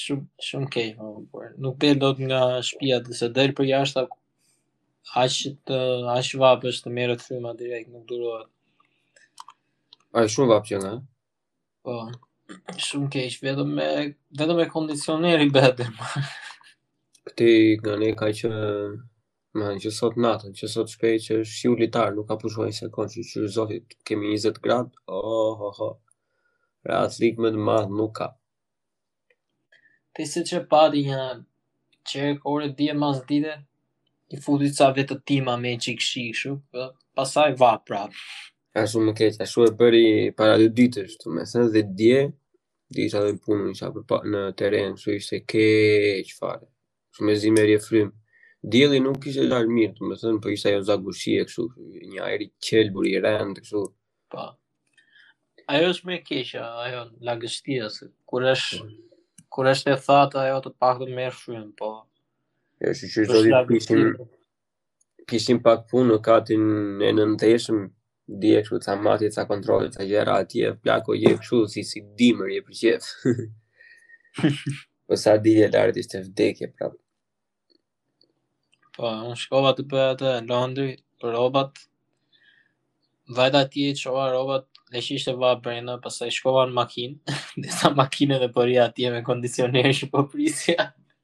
Shumë shumë keq më vjen, por nuk del dot nga shtëpia, dhe se del përjashta aq aq vapë është të merret fryma direkt, nuk durohet. Ah është shumë vapë andej nga? Po, shumë keq, vetëm me vetëm me kondicioner bëhet dhe më. Këtej nga ne ka që ka që sot natën, që sot shpie që është shiu litar, nuk ka pushuar një sekond, shyqyr Zotit kemi 20 gradë, oh, oh, oh. Rahatllëk më të madhë nuk ka. Te ne seç pati një çerek ore dje masdite, i futi ca vetëtima me një çik shi kshu, pastaj vapë prap. Akoma më keq, ashtu e bëri para dy ditësh, domethënë edhe dje, disa ditë më parë isha në terren, kshu ishte keq fare. Shumë mezi merrje frymë. Dielli nuk ishte larë mirë, domethënë, për po ishte ajo zagushi e kshu, një ajër i qelbur i rëndë, kshu. Pa. Po. Ajo është më e keqja, ajo lagështia, se kur është, po. kur është e thata, ajo të paktën merr frymë, po. Jo, shyqyr Zotit kishim, kishim pak punë në katin e nëndheshëm, dje kshu ca matje, ca kontrolle, ca gjëra atje, plako je kshu si si dimër je për qejf. po sa dilje lart ishte vdekje prapë. Po, unë shkova të bëja atë në laundry për rrobat. Vajta atje çova rrobat, le që ishte vapë brenda, pastaj shkova në makinë, ndeza makinën dhe po rrija atje me kondicioner që po prisja.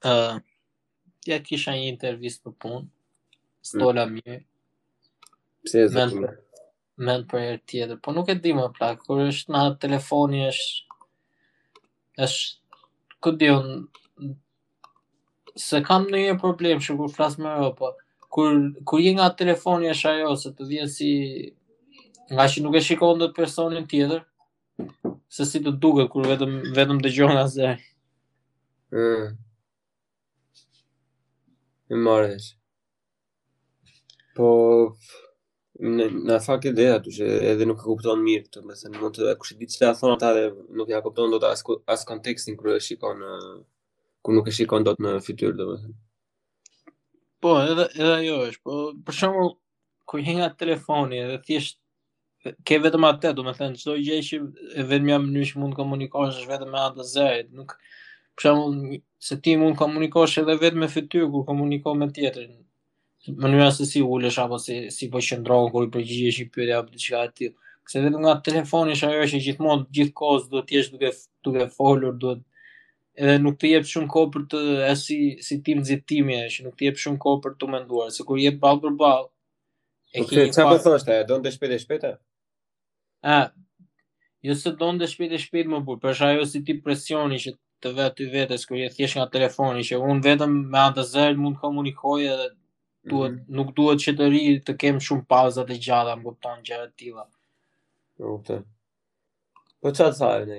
Uh, dje kisha një intervistë për punë, s'dola mm. mirë. Pse s'dole mirë? Mend për herë tjetër, po nuk e di mo plak, kur është nga telefoni është, është, ku di unë, s'e kam ndonjë problem që kur flas me robt, po, kur, kur je nga telefoni është ajo, se të vjen si, nga që nuk e shikon dhe personin tjetër, Se si të duket kur vetëm vetëm dëgjon nga zë. Ëh. Merr vesh. Po në në fakt ideja është që edhe nuk e kupton mirë këtë, domethënë mund të kush e di çfarë thonë ata dhe nuk ja kupton dot as as kontekstin kur e shikon në kur nuk e shikon dot në fytyrë domethënë. Po, edhe edhe ajo është, po për shembull kur je nga telefoni dhe thjesht ke vetëm atë, domethënë çdo gjë që e vetmja mënyrë që mund të komunikosh është vetëm me anë të zërit, nuk për shembull se ti mund të komunikosh edhe vetëm me fytyrë kur komunikon me tjetrin. Mënyra se si ulesh apo si si po qëndron kur i përgjigjesh një pyetje apo diçka e tillë. Kurse vetëm nga telefoni është ajo që gjithmonë gjithë kohës duhet të jesh duke duke folur, duhet edhe nuk të jep shumë kohë për të as si si tip nxitimi që nuk të jep shumë kohë për të menduar, se kur je ballë për ballë. E po ke çfarë po thoshe, donte shpejt e shpejt. A. Jo se donte shpejt e shpejt, po ajo si tip presioni që të vë ty vetes kur je thjesht nga telefoni që unë vetëm me anë të zërit mund të komunikoj edhe duhet mm -hmm. nuk duhet që të rri të kem shumë pauza të gjata, më kupton gjëra të tilla. Kuptoj. Po çfarë tha ai ne?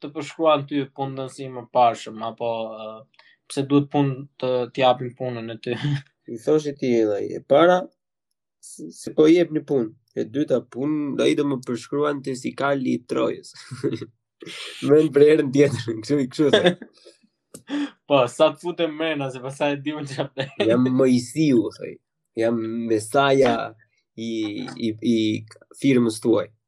të përshkruan ty punëdhënësi i mëparshëm apo pse duhet punë të të japin punën ty. I thoshe ti edhe e para se po jepni punë, e dyta punë, ai do më përshkruante si kali i Trojës. me ndërmarrjen tjetër, kështu e kështu se. po, sa të futem brenda, se pastaj e dimë që apë. Jam Moisiu, thuaj. Jam mesia i, i, i firmës tuaj.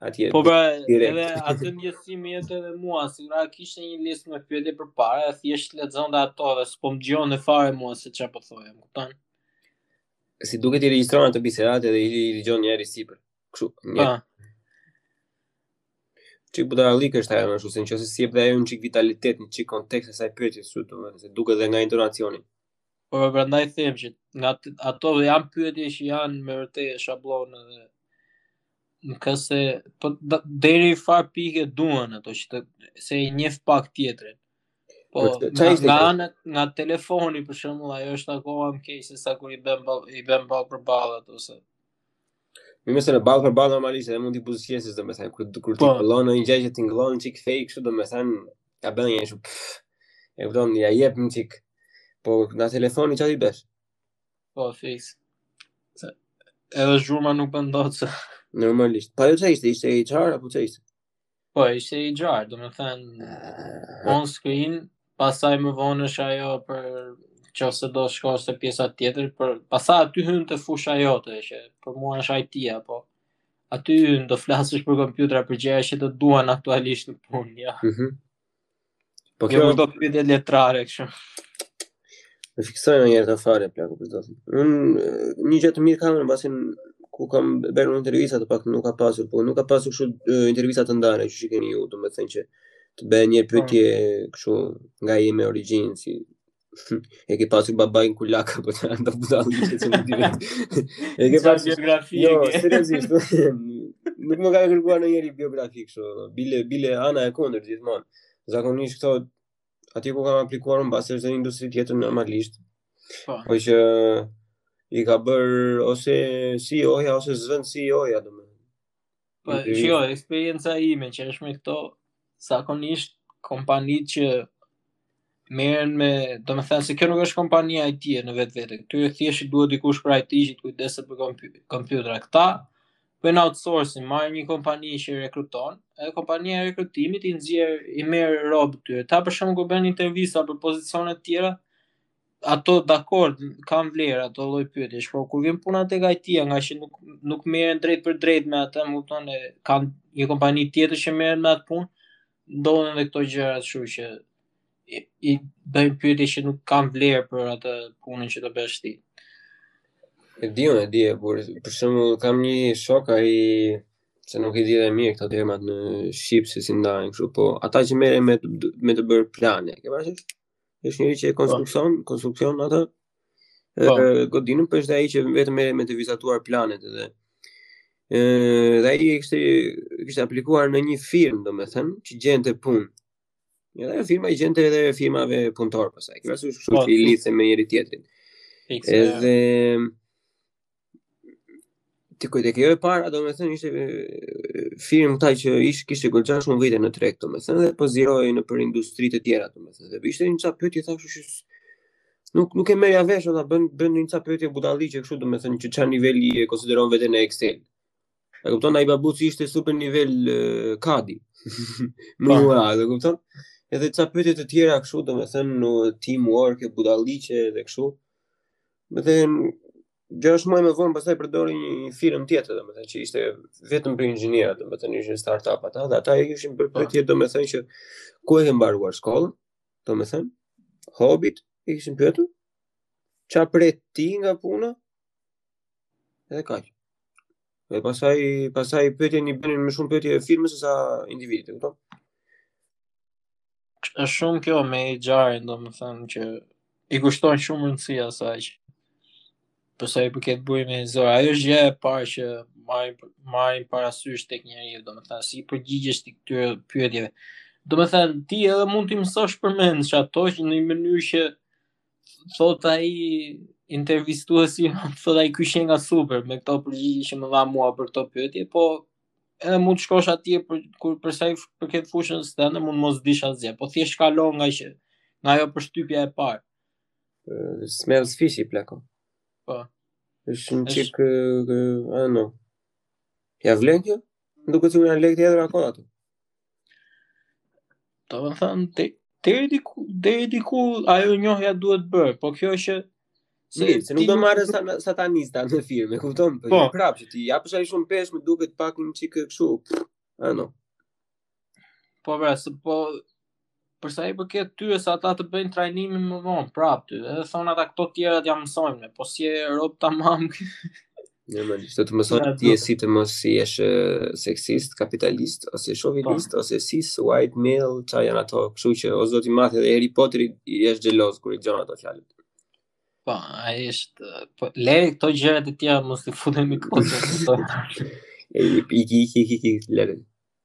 atje. Po pra, edhe atë ndjesi më la edhe mua, sikur kishte një listë me pyetje përpara, e thjesht lexonte ato dhe s'po më dëgjonte fare mua se çfarë po thoja, më kupton? Siç duket i regjistron ato bisedat edhe i dëgjon një herë sipër. Kështu, një. Pa. Çik budallallëk është ajo, ashtu se nëse s'i jep dhe ajo një çik vitalitet, një çik kontekst asaj pyetjes, domethënë se duket edhe nga intonacioni. Po pra, prandaj them që ato janë pyetje që janë me vërtet shabllon dhe në një sens po deri një farë pike duhen ato që të, se i njeh pak tjetrin. Po, po nga, nga, nga, nga telefoni për shembull ajo është akoma më keq se sa kur i bën i bën ballë për ballë ato se. Mirë se ballë për ballë normalisht edhe mund t'i buzëqeshësh domethënë, kur, kur ti po. tingëllon një gjë që tingëllon një çikë fake, kështu domethënë, ka bënë një shumë, e pëllon, ja jep një çikë, po nga telefoni çfarë t'i bësh? Po, fiks. Edhe zhurma nuk bën dot se... Normalisht. Po ajo ça ishte, ishte HR, apo ça ishte? Po, ishte HR, domethënë, eh. on screen, pastaj më vonë është ajo po që se do shkosh te pjesa tjetër, po pastaj aty hyn te fusha jote, që për mua është IT-a, po aty hyn do flasësh për kompjutra, për gjëra që të duan aktualisht në punë, ja. Mm -hmm. Po kjo është do pyetje letrare kështu. Na fiksojnë nervat fare, plako për zotin. Unë, një gjë të mirë kam, mbase ku kam bërë unë intervista të paktën nuk ka pasur, po nuk ka pasur kështu intervista të ndara, që siç keni ju, domethënë që të bëhet një pyetje kështu nga je me origjinë, si E ke pasur babain kulak apo çfarë do të dalë që të mund të vjen. E ke pasur biografi. Jo, seriozisht. Nuk më ka kërkuar ndonjëri biografi kështu. Bile bile ana e kundër gjithmonë. Zakonisht këto aty ku kam aplikuar unë pasi është dhe industri tjetër normalisht. Po. Po që i ka bërë ose CEO-ja ose zëvendës CEO-ja domethënë. Po, shiko, eksperienca ime që është me këto, zakonisht kompanitë që merren me, domethënë se kjo nuk është kompani IT në vetvete. Këtyre thjesht duhet dikush për IT që të kujdeset për kompjutra. Këta bëjnë outsourcing, marrin një kompani që rekruton, edhe kompania e rekrutimit i nxjerr i merr robt. Këta për shembull kur bëjnë intervista për pozicione të tjera, ato dakord kanë vlerë ato lloj pyetjesh, por kur vjen puna tek IT-ja, nga që nuk nuk merren drejtpërdrejt me atë, më kupton, e kanë një kompani tjetër që merren me atë punë, ndodhin edhe këto gjëra, kështu që i, i bëjnë pyetje që nuk kanë vlerë për atë punën që do bësh ti. E di unë, e di, e, por për shembull kam një shok ai se nuk i di dhe mirë këto termat në shqip se si i ndajnë kështu, po ata që merren me të- me të bërë plane, ke parasysh? Është njeri që e po. konstruksion, po. konstruksion ato. Po. Godinën për po është ai që vetëm merret me të vizatuar planet edhe. Ë, dhe ai kishte kishte aplikuar në një firmë, domethënë, që gjente punë. Edhe ajo firma i gjente edhe firmave punëtorë pasaj. Kjo është kështu që i lidhte me njëri-tjetrin. Edhe Te kjo e para, domethënë, ishte firmë këta që ish kishte goxha shumë vite në treg, domethënë, dhe po ziroj nëpër industri të tjera, domethënë, dhe ishin ca pyetje, kështu që nuk, nuk e merrja vesh, dhe bënin, bënin ca pyetje budalliqe kështu, domethënë, që ça niveli e konsideron veten në Excel. E kupton, ai babuçi ishte super nivel uh, CAD-i, më po. ura, e kupton, edhe ca pyetje të tjera kështu, domethënë, teamwork e budalliqe dhe kështu, Domethënë, gjashtë muaj më vonë pastaj përdori një firmë tjetër, domethënë që ishte vetëm për inxhinierë, domethënë ishin startup ata, dhe ata i kishin bërë pyetjet, domethënë që ku e ke mbaruar shkollën, domethënë, hobit e kishin pyetur, çfarë pret ti nga puna? Edhe kaq. Dhe pasaj, pasaj pyetje ia bënin më shumë pyetje firmës se sa individit, e kupton? Është shumë kjo me HR-in, domethënë që i kushtojnë shumë rëndësi asaj që përsa i përket burimeve njerëzore. Ajo është gjëja e parë që marrin marrin parasysh tek njeriu, domethënë si i përgjigjesh ti këtyre pyetjeve. Domethënë ti edhe mund t'i mësosh përmendsh ca ato që në një mënyrë që thot ai intervistuesi, thot ai ky qenka super me këto përgjigje që më dha mua për këto pyetje, po edhe mund të shkosh atje për kur për sa i përket fushës tënde mund të mos dish asgjë, po thjesht kalon nga që nga ajo përshtypja e parë. Uh, smells fishy plako. Po. Është një çik, uh, uh, ano. Ia vlen kjo? Nuk e thua në lekë tjetër apo atë. Domethënë te deri diku deri diku ajo njohja duhet bërë, po kjo është që se Mirë, se nuk do marrë satanista në firmë, kupton? Po, po. prapë që ti japësh aq shumë peshë, më duket pak një çikë kështu. Ah, no. Po pra, se po Për sa i përket ty e se ata të bëjnë trajnimin më vonë prap ty, edhe thon ata këto tjera t'ia mësojmë ne, po s'je rob tamam. Normalisht, të mëson ti e si të mos jesh seksist, kapitalist, ose shovinist, po. ose cis, white, male, ça janë ato, këshu që o zot i madh edhe Harry Potter i jesh xheloz kur i dëgjon ato fjalët. Po, a ishtë, po, le këto gjërat e tjera mos të futemi këtë.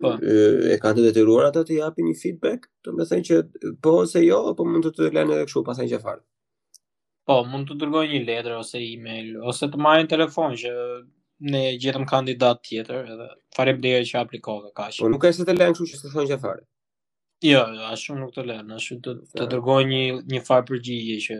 Po. E kanë të detyruar ata të japin një feedback, domethënë që po ose jo, apo mund të të lënë edhe kështu pa asnjë fjalë. Po, mund të dërgojnë letër ose email ose të marrin telefon që ne gjetëm kandidat tjetër edhe faleminderit që aplikove kaq. Po nuk është se të lënë kështu që s'thonë gjë fare. Jo, jo, ashtu nuk të lënë, ashtu të dërgojnë një farë përgjigje që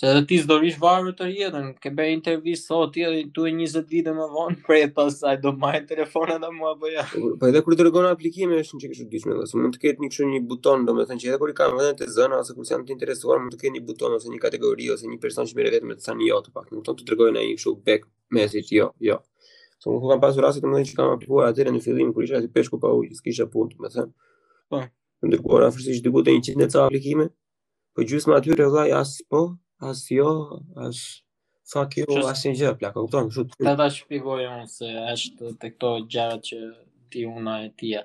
Se dhe ti s'do rrish varur tërë jetën, ke bërë intervistë sot, ti edhe tu e 20 vite më vonë, prit e pastaj do marrë telefonë edhe mua apo ja. Jo? Po edhe kur dërgon aplikime, është në që kështë dyshme, dhe se mund të ketë një kështu një buton, do me thënë që edhe kur i kanë vendin të zënë, ose kur s'janë të interesuar, mund të ketë një buton, ose një kategori, ose një person që merret vetëm me të thënë jo, të pak, paktën të dërgojnë një kështu back message, jo, jo. Se so, kam pasur raste domethënë që kam aplikuar atyre në fillim, kur isha si peshku pa ujë, s'kisha punë, me thënë. Po. Dërguar, afërsisht diku te njëqind e ca aplikime, Po gjysma atyre vëllai as po, as jo, as fuck you, Just... as një gjë, plak, kupton, kështu të. Ta shpjegoj unë si është te këto gjëra që ti una e tia.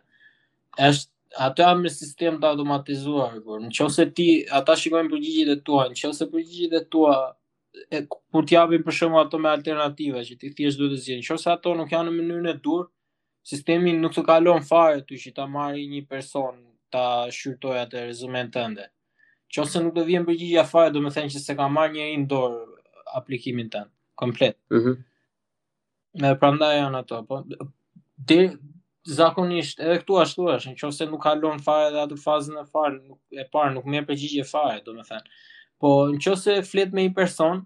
Është ato janë me sistem të automatizuar, por në qoftë se ti, ata shikojnë përgjigjet e tua, në qoftë se përgjigjet e tua, e, kur t'japin për shembull ato me alternativa, që ti thjesht duhet të zgjedhësh, në qoftë se ato nuk janë në mënyrën e duhur, Sistemi nuk të kalon fare ty që ta marrë një person ta shqyrtojë atë rezumen tënde. Në qoftë se nuk të vjen përgjigja fare, domethënë që s'e ka marrë njeri në dorë aplikimin tënd, komplet. Mm -hmm. Me prandaj janë ato, po, dhe zakonisht edhe këtu ashtu është, në qoftë se nuk kalon fare dhe atë fazën e fare, nuk, e parë, nuk merr përgjigje fare, domethënë. Po, në qoftë se flet me një person,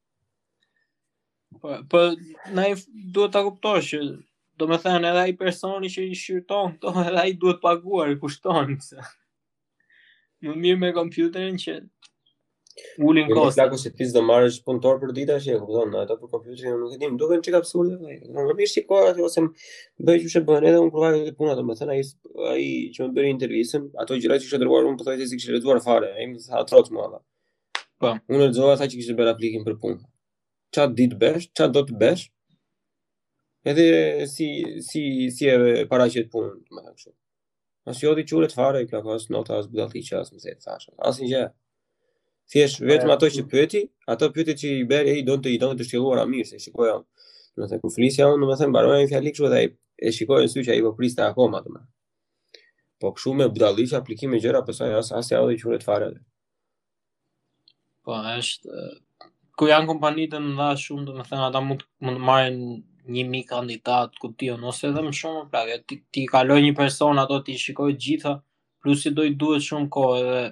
Po, po ama duhet ta kuptosh që domethënë edhe ai personi që i shqyrton këto edhe ai duhet paguar, kushton se. Më mirë me kompjuterin që ulin po, kostë. Plaku se ti s'do marrësh punëtor përditë që e kupton, ato për kompjuterin nuk e di, më duken çik absurde. Nuk e vish shikoj atë ose bëj siç e bëra edhe unë kur fitova këtë punë, domethënë ai ai që më bëri intervistën, ato gjëra që kisha dërguar unë pothuajse s'i kishte lexuar fare, ai më tha troç mua. Po. Unë e lexova që kisha bërë aplikim për punë. Ça di të bësh, ça do të bësh? Edhe si si si e paraqet punën, domethënë kështu. As jo diç tjetër fare, plako as nota as budallallëqe, as, siç thashë. Asnjë gjë. Thjesht vetëm ato që pyeti, ato pyetje që i bëri ai, i donte i donte të shtjelluara mirë, se shikoja unë. Domethënë kur flisja unë, domethënë mbaroja një fjali kështu dhe e shikoja në sy që ai po priste akoma atë. Po kështu me budallallëqe aplikime gjëra, po sa as as jo diç tjetër fare. Po, është kur janë kompani të mëdha shumë, domethënë ata mund të mund të marrin 1000 kandidatë kupton ose edhe më shumë pra e t'i, t'i kalojë një person ato t'i shikojë gjitha plus i do i duhet shumë kohë edhe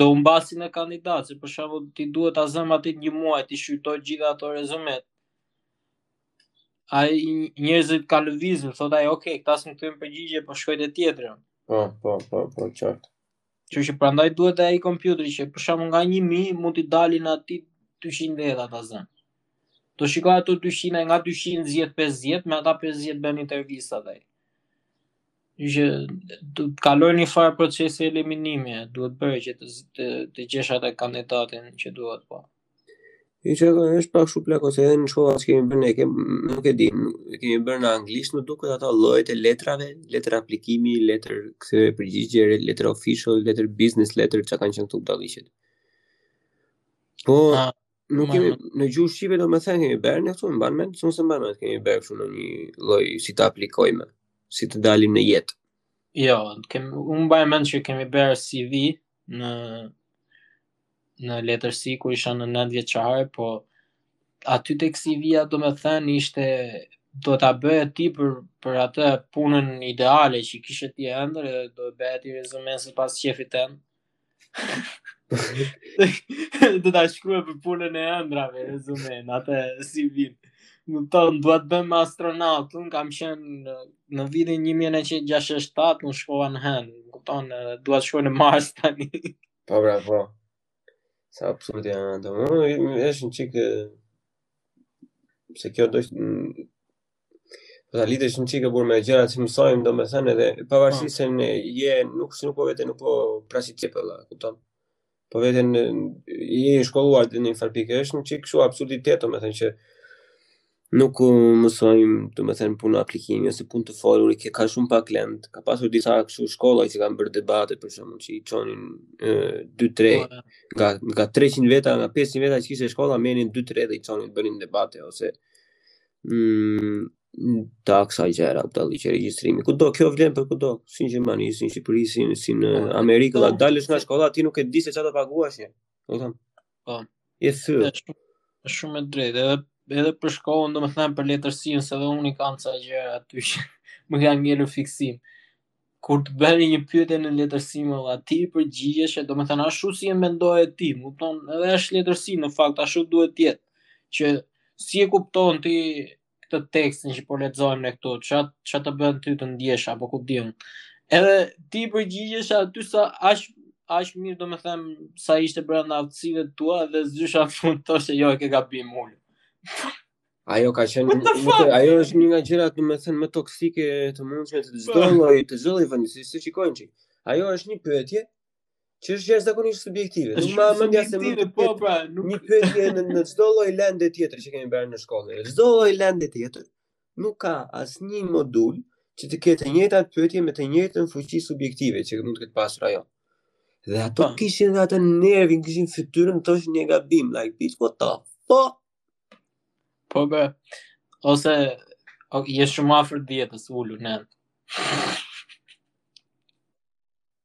do humbasin edhe kandidatë se për shembull t'i duhet ta zëmë atij një muaj t'i shqyrtojë gjitha ato rezumet ai njerëzit ka lëvizur thotë ai ok këta s'më kthyen përgjigje po shkoj te tjetra po po po po qartë Që që prandaj duhet ai kompjuteri që për shembull nga një mijë mund t'i dalin atij 200 veta ta zëmë. Do shikojë ato 200 e nga 200 zgjedh 50, me ata 50 bën intervista dhe. Që të kalojë një farë procesi eliminimi, duhet bërë që të, të, të gjesh atë kandidatin që duhet po. I që ka është pak a shumë plako, se edhe në shkolla që kemi bërë, ne kem, nuk e di, e kemi bërë në anglisht, më duket ato llojet e letrave, letër aplikimi, letër kthim përgjigje, letër official, letër business, letër që kanë qenë të këtij lloji. Po, A, nuk kemi, në gjuhë shqipe domethënë kemi bërë, ne këtu, nëse mban mend, se unë s'e mbaj mend kemi bërë kështu në një lloj si të aplikojme, si të dalim në jetë. Jo, kem, unë mbaj mend që kemi bërë CV në në letërsi kur isha në nëntëvjeçare, po aty tek CV-ja domethënë ishte do ta bëje ti për, për atë punën ideale që kishe ti ëndër dhe do ta bëje ti rezumen sipas qefit tënd. do ta shkruaje për punën e ëndrave, rezumen, atë CV-në kupton dua të bëhem astronaut, unë kam qenë në vitin 1967, unë shkova në Hënë, më kupton, dua të shkoj në Mars tani. Po bra, po. Sa absurd janë ato. Është një çikë, se kjo do të mm, po ta lidhësh një çikë burrë me gjërat që mësojmë, domethënë edhe pavarësisht po. se ne, nuk, se nuk po vete, nuk po pras e qepë là, kupton? Po vete, je i shkolluar në një farë pikë, është një çikë kështu absurditet, domethënë që Nuk u mësojmë, domethënë, punë aplikimi ose punë të foluri, ke ka shumë pak lëndë. Ka pasur disa kështu shkolla që kanë bërë debate për shembull që i çonin 2-3 nga nga 300 veta, nga 500 veta që ishte shkolla, merrnin 2-3 dhe i çonin bënin debate ose mm, taksa gjëra, të ligje regjistrimi. Kudo kjo vlen për kudo, si në Gjermani, si në Shqipëri, si në, si në Amerikë, do dalësh nga shkolla ti nuk e di se ça të paguash. Domethënë, Po. I thyrë. Është shumë e drejtë, edhe edhe për shkollën, domethënë për letërsinë, se dhe unë i kam ca gjëra aty që më kanë ngelur fiksim. Kur të bënin një pyetje në letërsi edhe ti i përgjigjeshe, domethënë ashtu si e mendoje ti, më kupton edhe është letërsi në fakt ashtu duhet të jetë që si e kupton ti këtë tekstin që po lexojmë ne këtu, ça ça të bën ty të ndjesh apo ku di unë. Edhe ti përgjigjeshe aty sa aq aq mirë domethënë sa ishte brenda aftësive të tua dhe zysha në fund thoshte jo e ke gabim ulu. Ajo ka qenë nuk e, ajo është një nga gjërat domethënë më toksike të mundshme të çdo po. lloj të çdo lloj vendi, si shikojnë ti. Ajo është një pyetje Që është jashtëzakonisht subjektive. Nuk ma merr mendja se mund të po pra, nuk një pyetje në në çdo lloj lënde tjetër që kemi bërë në shkollë. Çdo lloj lënde tjetër nuk ka asnjë modul që të ketë të njëjtat pyetje me të njëjtën fuqi subjektive që mund të ketë pasur ajo. Dhe ato pa. Po. kishin dhe atë nervin, kishin fytyrën të thoshin gabim, like, bitch, what the fuck? Po, be, ose, ok, je shumë afër dhjetës, ulu, nëntë.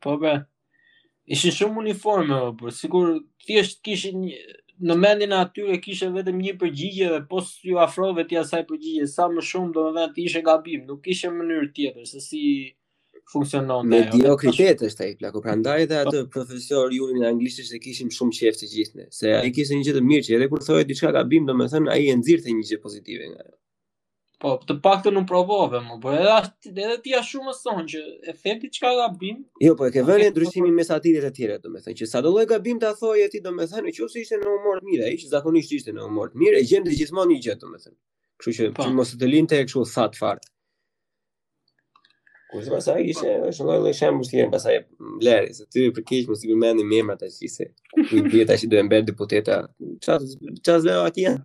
Po be. Ishin shumë uniforme, o, por sikur thjesht kishin një, në mendjen e atyre kishte vetëm një përgjigje dhe po s'iu afrove ti asaj përgjigje sa më shumë domethënë ti ishe gabim, nuk kishte mënyrë tjetër se si funksiononte mediokritet është ai plako prandaj edhe atë po. profesor Jurin e anglishtes e kishim shumë qejf të gjithë ne se ai kishte një gjë të mirë që edhe kur thoje diçka gabim domethënë ai e nxirrte një gjë pozitive nga ajo Po, të paktën e provove, më kupton edhe, ashtë, edhe ti a shumë mëson që e the ti diçka gabim. Jo, po e ke vënë re ndryshimin mes atij e të tjerëve, domethënë, që sado lloj gabimi ta thoje ti, domethënë, në qoftë se ishte në humor të mirë, e ishte zakonisht ishte në humor të mirë, e gjente gjithmonë një gjë, domethënë. Kështu që, po. që mos të linte kështu thatë fare. Kurse pastaj ishte, është në lojë shemë mështë tjerën pastaj lëre, se ty për keq mos t'i përmendim me emrat ashtë që se, ku i dihet që do jenë bërë deputetë, qasë dhe ati janë.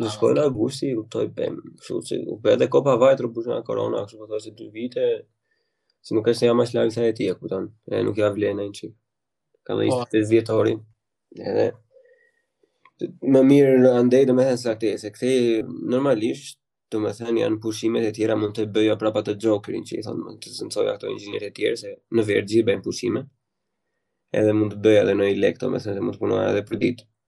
Në shkollë Augusti kupton bëjmë, kështu që u bë edhe koha vajti rrush nga korona, kështu pothuajse dy vite se nuk është jam as larg sa e ti, e kupton? E nuk ja vlen ai çik. Ka dhe ishte të zjetori. Edhe më mirë në andej domethënë se këtej, se këtej normalisht domethënë janë pushimet e tjera mund të bëja prapë atë xhokerin që i thonë mund të zëvendësoja këta inxhinierët e tjerë se në verë të gjithë bëjnë pushime edhe mund të bëja edhe ndonjë lek domethënë se mund të punoja edhe për ditë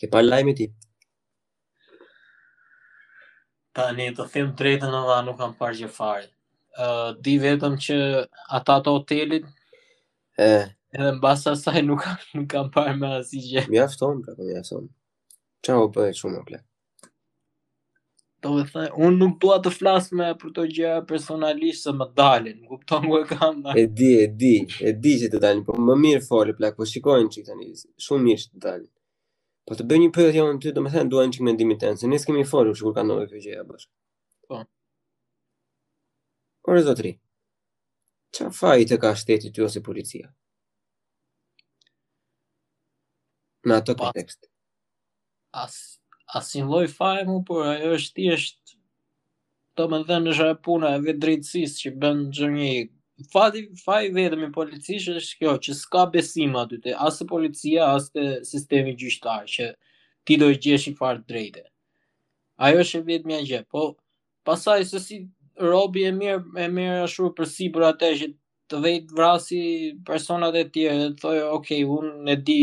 Ke pa lajme ti? Tani të them drejtën dhe nuk kam parë gjë fare. Ë uh, di vetëm që ata të hotelit e edhe mbas asaj nuk kam nuk kam parë më asgjë. Mjafton, pra, po mjafton. Ça bëhet shumë më plak. Do të thë, unë nuk dua të flas më për këto gjëra personalisht se më dalin. Më kupton ku e kam. na. E di, e di, e di që të dalin, po më mirë fol plak, po shiko një çik tani. Shumë mirë që të dalin. Po të bëj një pyetje unë ty, domethënë dua një çik mendimin tënd, se ne s'kemi folur që kur ka ndodhur kjo gjëja bashkë. Po. Ore zotri. Çfarë faji të ka shteti ty ose policia? Në atë Pa. kontekst. as asnjë lloj faji mu por ajo është thjesht domethënë është ajo puna e vetë drejtësisë që bën çdo njëri faji vetëm i policisë është kjo që s'ka besim aty te as te policia as te sistemi gjyqtar që ti do i gjesh një farë të drejte ajo është e vetmja gjë po Pastaj se si robi e merr e merr ashtu përsipër atë që të vejë të vrasi personat e tjerë dhe të thojë ok, unë e di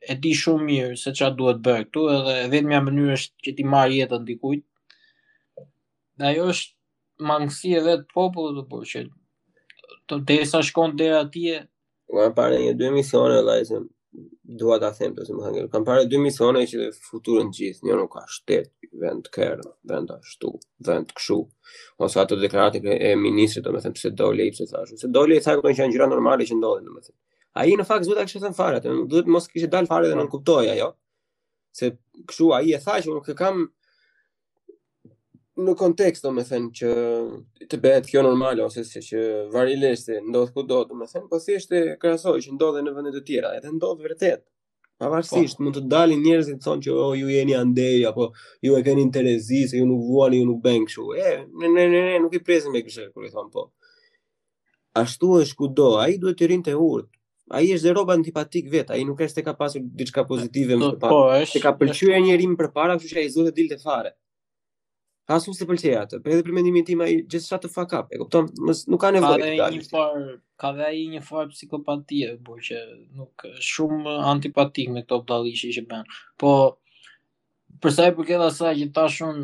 e di shumë mirë se çfarë duhet bërë këtu edhe e vetmja mënyrë është që t'i marr jetën dikujt. Dhe ajo është mangësi e vet popullit të po që të derisa shkon deri atje Kam parë nja dy emisione vëllazëm dua ta them domethënë. Kam parë dy emisione që futur ën të gjithë, jo nuk ka shtet, vend kërë, vend ashtu, vend kshu. Ose ato deklaratat e ministrit, domethënë, pse doli e pse tha. Se doli tha, kupton, që janë gjëra normale që ndodhin, domethënë. Ai në fakt s'duhet ta kishte thënë fare, duhet të mos kishte dalë fare dhe nënkuptohej, ajo. Se kshu, ai e tha që nuk e kam në kontekst domethënë që të bëhet kjo normale ose se që vari lesht se ndodh kudo domethënë po thjesht e krahasoj që ndodh e në vende të tjera edhe ndodh vërtet pavarësisht po. mund të dalin njerëzit të thonë që oh, ju jeni andej apo ju e keni interesi se ju nuk vuani ju nuk bëni kështu e ne ne ne nuk i presim me kështu kur i thonë po ashtu është kudo ai duhet të rrinte urt ai është dhe rob antipatik vet, ai nuk është se ka pasur diçka pozitive më parë. Po, është. ka pëlqyer njeri më përpara, kështu që ai s'do të dilte fare. As un s'e pëlqej atë, por edhe për mendimin tim ai just shut the fuck up. E kupton? Mos nuk ka nevojë. Ka dhe një far, ka dhe ai një far psikopatie, por që është shumë antipatik me këto budallallëqe që bën. Po Për sa i përket asaj që thash un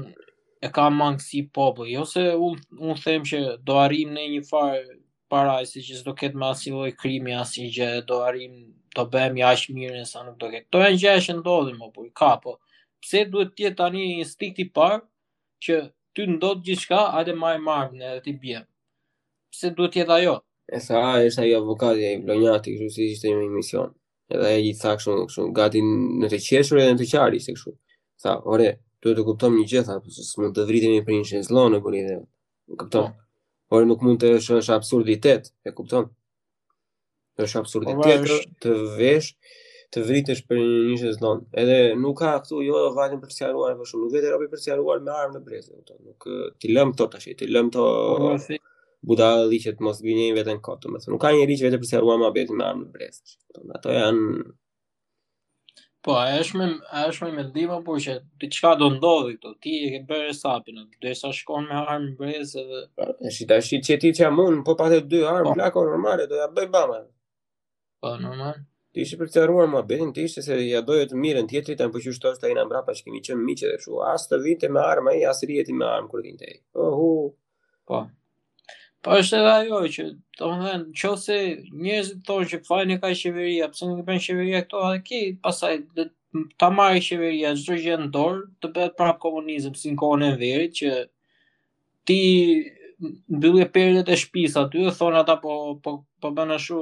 e ka mangësi populli, jo se un them që do arrijmë në një farë parajse që s'do ketë më asnjë lloj krimi, asnjë gjë, do arrijmë do bëhemi aq mirë sa nuk do ketë. Kto janë gjëra që ndodhin mo burrë, ok po. Pse duhet të jetë tani instinkti i parë që ty ndodh diçka, hajde marrim armën edhe t'i biem. Pse duhet të jetë ajo? E sa është ajo avokatja e Lonjati, kështu si ishte në emision. Edhe ai i tha kështu, kështu gati në të qeshur edhe në të qarë ishte kështu. Tha, "Ore, duhet të kuptojmë një gjë, tha, se s'mund të vritemi për një shezllong në bregdet." Kupton? Por nuk mund të është, është absurditet, e kupton? Është absurditet pra, është... të vesh të vritesh për një një shezllong. Edhe nuk ka këtu jo vajtëm për të sqaruar apo shumë, nuk vete robi për të sqaruar me armë në brez, kupton? Nuk t'i lëmë këto tash, t'i lëmë këto. Ora, budallallëqe të mos gënjejnë veten kot, domethënë nuk ka njeri që vete për të sqaruar muhabetin me armë brez. Domethënë ato janë Po, a është me a është me mendim po që diçka do ndodhi këtu? Ti e ke bërë hesapin, derisa shkon me armë brez edhe e si tash ti çeti çamon, po patën të dy armë po. plako normale do ia bëjë bama. Po, normal. Të ishte për të sqaruar muhabetin, të ishte se ia donte të mirën tjetrit, apo qysh të shtoheshin mbrapa që kemi qenë miq edhe kështu. As të vinte me armë, ai as rrije ti me armë kur vinte ai. Ohu. Po. Po është edhe ajo që, domethënë, në qoftë se njerëzit thonë që fajin e ka qeveria, pse nuk bën qeveria këto, edhe ky, pastaj, dhe ta marrë qeveria, çdo gjë në dorë, të bëhet prapë komunizëm, si në kohën e Enverit, që Ti mbyllje perdet e shtëpisë aty, thonë ata po po po bën ashtu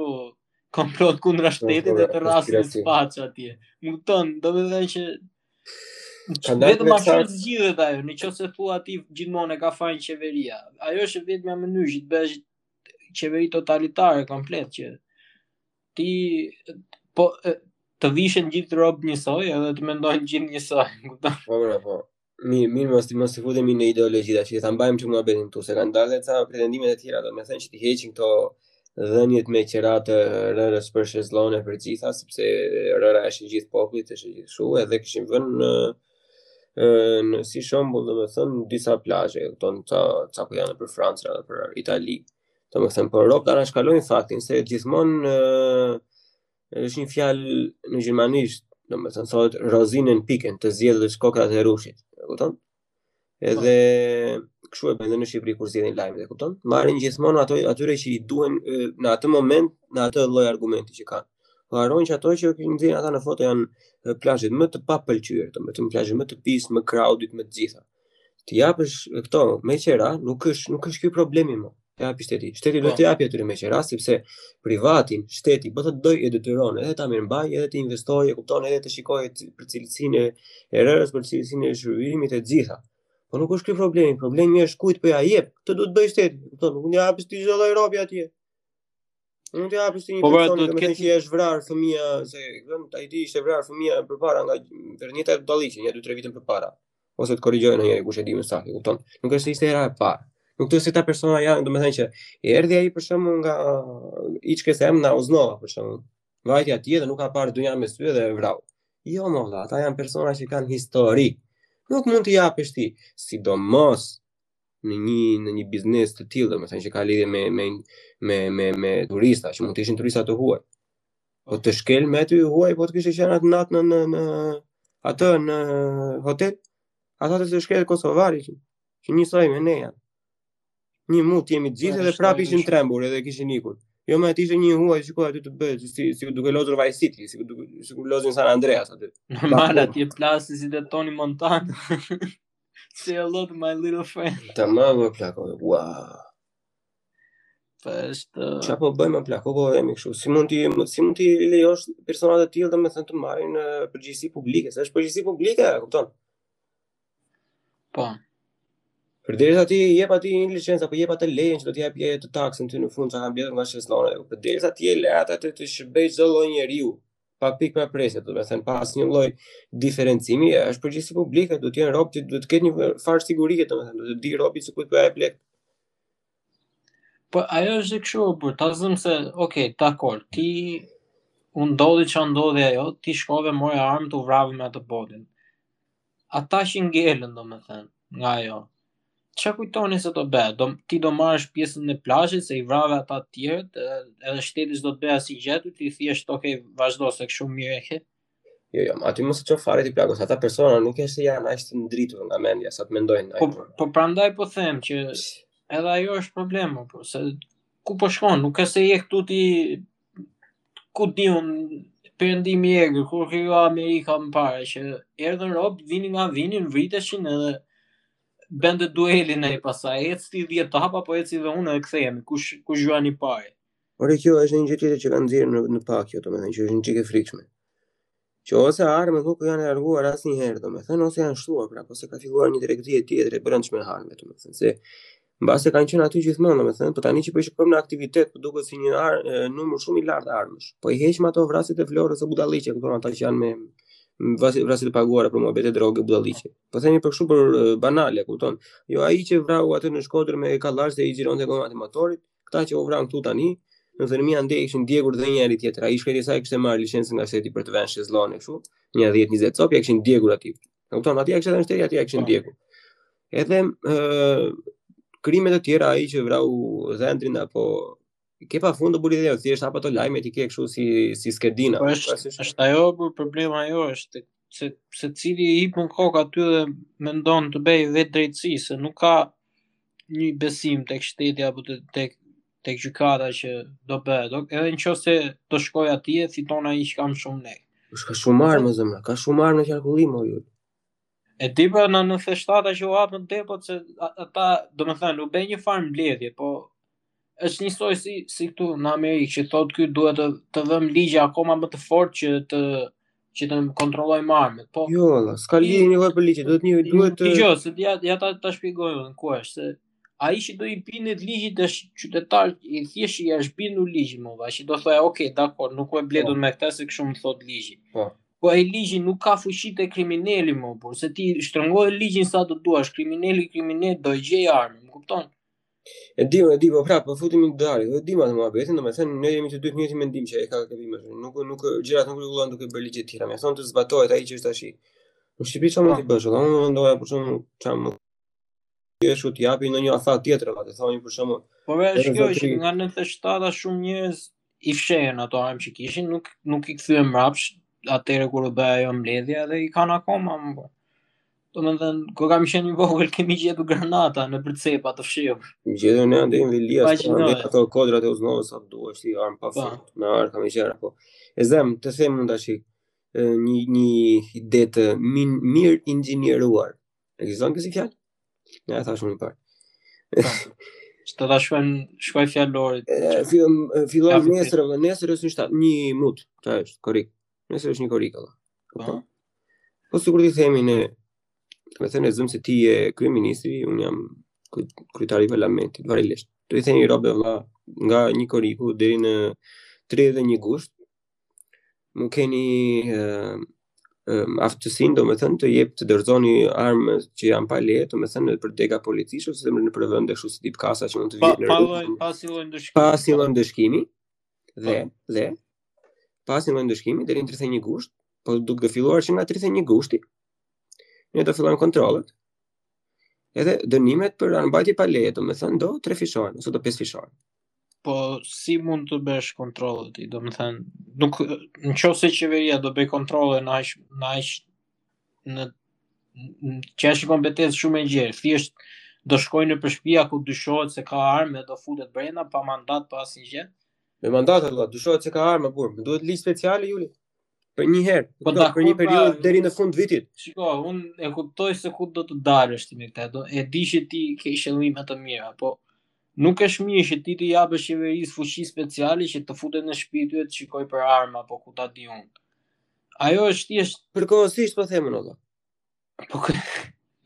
komplot kundra shtetit dhe të rrasin në Spaç atje. Më kupton, domethënë që vetëm ashtu sa... zgjidhet ajo, në qoftë se thua ti gjithmonë e ka fajin qeveria. Ajo është vetëm një mënyrë që të bësh qeveri totalitare komplet që ti po të vishen gjithë rob njësoj edhe të mendojnë gjithë njësoj, kupton? Po, po, po. Mirë, mirë, mos të mos të futemi në ideologji tash, që ta mbajmë ça muhabetin këtu, se kanë dalë ca pretendime të tjera, domethënë që të heqin këto dhëniet me qira të rërës për shezllone për gjitha, sepse rëra është e gjithë popullit, është e gjithë kështu, edhe kishin vënë në në si shembull domethënë disa plazhe, kupton ca ca ku janë nëpër Francë apo nëpër Itali. Domethënë nëpër Europë po anashkalojnë faktin se gjithmonë Është një fjalë në gjermanisht, domethënë thotë rozinen piken të zgjedhësh kokrrat e rushit, e kupton? Edhe kështu e bëjnë dhe në Shqipëri kur zgjedhin lajmet, e kupton? Marrin gjithmonë ato atyre që i duhen në atë moment, në atë lloj argumenti që kanë. Po harrojnë që ato që kanë nxjerrë ata në foto janë plazhet më të papëlqyer, domethënë plazhet më të pis, më crowded, më të gjitha. T'i japësh këto me qera, nuk është nuk është ky problemi më. T'i japi shteti. Shteti duhet po. të japë aty me qera sepse privatin, shteti po të dojë e detyron edhe ta mirëmbajë, edhe të investojë, e kupton edhe të shikojë për cilësinë e rërës, për cilësinë e shërbimit e gjitha. Po nuk është ky problemi, problemi është kujt po ia jep. Këtë duhet të bëjë shteti, kupton? Nuk ia jep ti çdo lloj robi atje. Nuk ia jep ti një po, pra, person që ketë... është vrarë fëmija se vën ai di ishte vrarë fëmija përpara nga për një budallallëk, nja 2-3 vite përpara. ose të korrigjojë ndonjëri kush e di më saktë, kupton? Nuk është se ishte era e parë. Nuk thua se ta persona janë, domethënë që i erdhi ai për shembull nga HKSM na uznova për shembull. Vajti atje dhe nuk e ka parë dynja me sy dhe e vrau. Jo mo vëlla, ata janë persona që kanë histori. Nuk mund të japësh ti, sidomos në një në një biznes të tillë, domethënë që ka lidhje me me me me me turista, që mund të ishin turista të huaj. Po të shkel me aty i huaj, po të kishte qenë atë natë në, në, në atë në hotel, ata thotë se ishte kosovari, që, që njësoj me ne janë. Një mut jemi të gjithë dhe prap ishin trembur edhe kishin ikur. Jo më të ishte një huaj shiko aty të bëhet, si, si, si duke lozur Vice City, si, duke, sikur lozin San Andreas aty. Normal, aty e plasi si te Tony Montana. Say hello to my little friend. Tamam more plako, wow. Po është Çfarë po bëjmë plak, po po vemi kështu. Si mund ti si mund ti lejosh persona të tillë domethënë të marrin përgjegjësi publike, se është përgjegjësi publike, e kupton? Po. Përderisa ti i jep atij një licencë apo jep atë lejen që do të japë atë taksën ty në fund sa ka mbledhur nga shezlonet. Përderisa ti e lë atë të të shërbejë çdo lloj njeriu pa pikë pa presje, domethënë pa asnjë lloj diferencimi, është përgjegjësi publike, do të jenë robt, do të ketë një farë sigurie, domethënë do ta dijë robi se kujt po ia blen. Po ajo është kështu o burrë, ta zëmë se, ok, dakord, ty të ndodhi çka ndodhi ajo, ti shkove more armë, ti u vrave me atë botin. Ata që ngelën, domethënë, nga ajo. Çka kujtoni se do bëhet? Do ti do marrësh pjesën e plazhit se i vrave ata të tjerët, edhe, edhe shteti s'do të bëjë asnjë gjë, ti thjesht, ok, vazhdo se kështu mirë e ke. Jo, jo, aty mos e ço fare ti plako, se, ata persona nuk është se janë aq të ndritur nga mendja, sa të mendojnë. Po, po, po prandaj po them që edhe ajo është problemi, po, se ku po shkon, nuk është se je këtu ti, ku di unë, perëndimi i egër, kur u krijua Amerika më pare, që erdhën robt, vinin nga vinin, vriteshin edhe bënte duelin ai pastaj, ec ti dhjetë hapa, po eci dhe unë e kthehemi, kush, kush gjuan i pari. Por kjo është një gjë tjetër që ka nxjerrë në, në pah kjo, domethënë që është një çike frikshme. Që ose armët nuk janë larguar asnjëherë, domethënë ose janë shtuar, pra ose ka filluar një tregti e tjetër e brendshme e armëve, domethënë se mbase kanë qenë aty gjithmonë, domethënë, po tani që po shikojmë në aktivitet, po duket si një ar, numër shumë i lartë armësh. Po i heqim ato vrasjet e Vlorës e budalliqe, këto ata që janë me vrasje të paguara për muhabete droge budalliqe. Po themi për kështu për banale, kupton? Jo ai që vrau atë në Shkodër me kallash dhe i xhironte gomat e motorit, Këta që u vranë këtu tani, në Dhërmi andej ishin djegur dhe një herë tjetër. Ai i shkreti sa kishte marrë licencë nga shteti për të vënë shezlone kështu, një 10-20 copë, ia kishin djegur atij. Kupton, atij ia kishte dhënë shteti, atij ia kishin po. djegur. Edhe krimet e tjera ai që vrau dhëndrin, po ke pa fund o burrë dhe thjesht hap ato lajmet i ke kështu si si skedina. Po është është ajo problemi ajo është se secili i hipën kokë aty dhe mendon të bëjë vetë drejtësi, se nuk ka një besim tek shteti apo të, tek tek gjykata që do bëhet. Edhe në qoftë se do shkoj atje, fiton ai që ka më shumë lek. Është ka shumë armë në zemra, ka shumë armë në qarkullim o ju. E di pra në 97 që u hapën depot se ata, domethënë, u bë një farë mbledhje, po Është njësoj si si këtu në Amerikë që thotë ky duhet të të vëmë ligje akoma më të fortë që të që të kontrollojmë armët. Po. Jo, vlla, s'ka lidhje një lloj politike, duhet një duhet të Dëgjo, se ja ja ta ta shpjegoj unë ku është se ai që do i bindet ligjit është qytetar i thjeshtë, i është bindur ligjit mo vlla, që do thojë, ok, dakord, nuk e blej dot unë po. me këtë se kështu më thotë ligji. Po. Po ai ligji nuk ka fuqi te krimineli mo burrë, se ti shtrëngoje ligjin sa të duash, krimineli kriminel do gjejë armë, më kupton? E di, e di, po prapë, po futemi në dalë, dhe di ma të muhabetin, domethënë, ne jemi të dy të njëjtit mendim që e ka këtë bimë, nuk, nuk, gjërat nuk rregullohen duke bërë ligje të tjera, mjafton të zbatohet ai që është tashi. Në Shqipëri ça mund të bësh, dhe unë mendoja për shembull që më e shu të japin një afat tjetër, dhe të thonë për shembull. Po vesh kjo është nga 97-a shumë njerëz i fshehën ato armë që kishin, nuk nuk i kthyen mbrapsht atëherë kur u bë ajo mbledhja dhe i kanë akoma mo, po. Domethënë, kur kam qenë i vogël, kemi gjetur granata nëpër cepa të fshehura. Kemi gjetur në andë imë vilja, së të andë ato kodrat e Uznovës, sa të duash ti armë pa po. fund, me arka, me gjëra, po. E zëmë, të them unë tashi një, një ide timen, mirë inxhinieruar, Ekziston kjo si fjalë? Në e thashë më në parë. Që të ta shtojnë, shtoja fjalorit. Fillon nesër, dhe nesër është një shtatë, një mut, që është, korrik. Nesër është një korrik, dhe. Po, po. po sikur t'i themi ne, domethënë e zëmë se ti je kryeministri, unë jam kryetari i parlamentit, varilisht. T'i themi robve, vlla, nga një korriku, deri në 31 gusht, ju keni aftësinë, domethënë, të jep të dorëzoni armë që janë pa leje, domethënë, nëpër dega të policisë, ose nëpër vende kshu si tip kasa që mund të vihet në rrëtë. Pa asnjë lloj ndëshkimi. Pa asnjë lloj ndëshkimi, dhe, po. dhe, pa asnjë lloj ndëshkimi, deri në 31 gusht, po duke filluar që nga 31 gushti, do të fillojnë kontrollet, edhe dënimet për armëmbajtje pa leje, domethënë, do trefishohen, ose do pesëfishohen. Po si mund të bësh kontrolle ti, domethënë, nuk në qoftë se qeveria do bëjë kontrolle në aq në aq në që është kompetencë shumë e gjerë, thjesht do shkojë nëpër shpia ku dyshohet se ka armë dhe do futet brenda pa mandat pa asnjë gjë. Me mandat vlla, dyshohet se ka armë burrë, mo duhet ligj special, Juli. Për një herë, po da, për një pra, periudhë pra, deri në fund vitit. Shiko, un e kuptoj se ku do të dalësh ti me këtë. E di që ti ke qëllime të mira, po nuk është mirë që ti t'i japësh qeverisë fuqi speciale që të futen në shtëpi ty të shikojnë për armë apo ku ta di un. Ajo është thjesht përkohësisht po them unë. Po kë...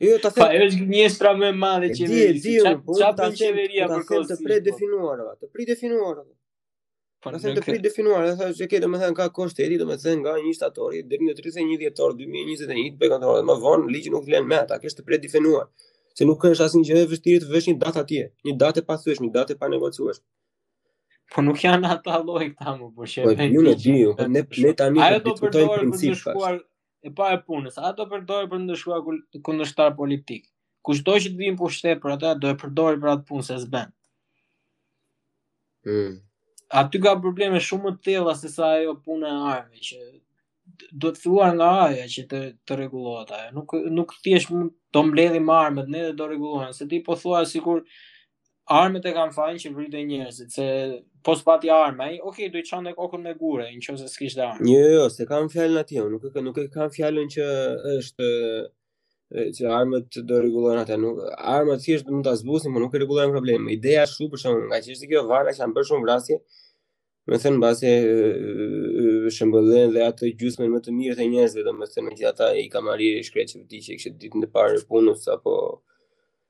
Jo, ta them. Ajo është gënjeshtra më e madhe që vjen. Çfarë po ta qeveria përkohësisht? Të predefinuar, të predefinuar. Po nëse të predefinuar, e thashë që domethënë ka kohë shteti domethënë nga një shtatori deri në 31 dhjetor 2021 bën kontrolle më vonë ligji nuk vlen më ata, kështu të predefinuar. Se nuk është asnjë gjë e vështirë të vësh një datë atje, një datë e pathyeshme, një datë e panegociueshme. Po nuk janë ata lloj këta më po sheh. Po ju në dy, po ne ne tani do të diskutojmë për të shkuar e pa e punës, a do e përdorë për të ndëshkuar kundërshtarë politikë. Kushdo që të vijë në pushtet për ata, do e përdorë për atë punë se s'bën. Mm. Aty ka probleme shumë më të thella se sa ajo puna e armëve, që duhet filluar nga ajo që të, të rregullohet ajo. Nuk, nuk thjesht do mbledhim armët ne dhe do rregullohen, se ti po thua sikur Armët e kanë fajin që vriten njerëzit, se po s'pati armë, ai, ok, do i çante kokën me gurë, në qoftë se s'kishte armë. Jo, jo, s'e kam fjalën atje, nuk e nuk e kam fjalën që është që armët do rregullojnë ata, nuk armët thjesht mund ta zbusin, por nuk e rregullojnë problemin. Ideja është shumë për shkakun, nga që është kjo valë që kanë bërë shumë vrasje, domethënë mbase shembull dhe atë gjysmën më të mirë të njerëzve, domethënë që ata i kanë marrë shkrepsen, diçka që ditën e parë punës apo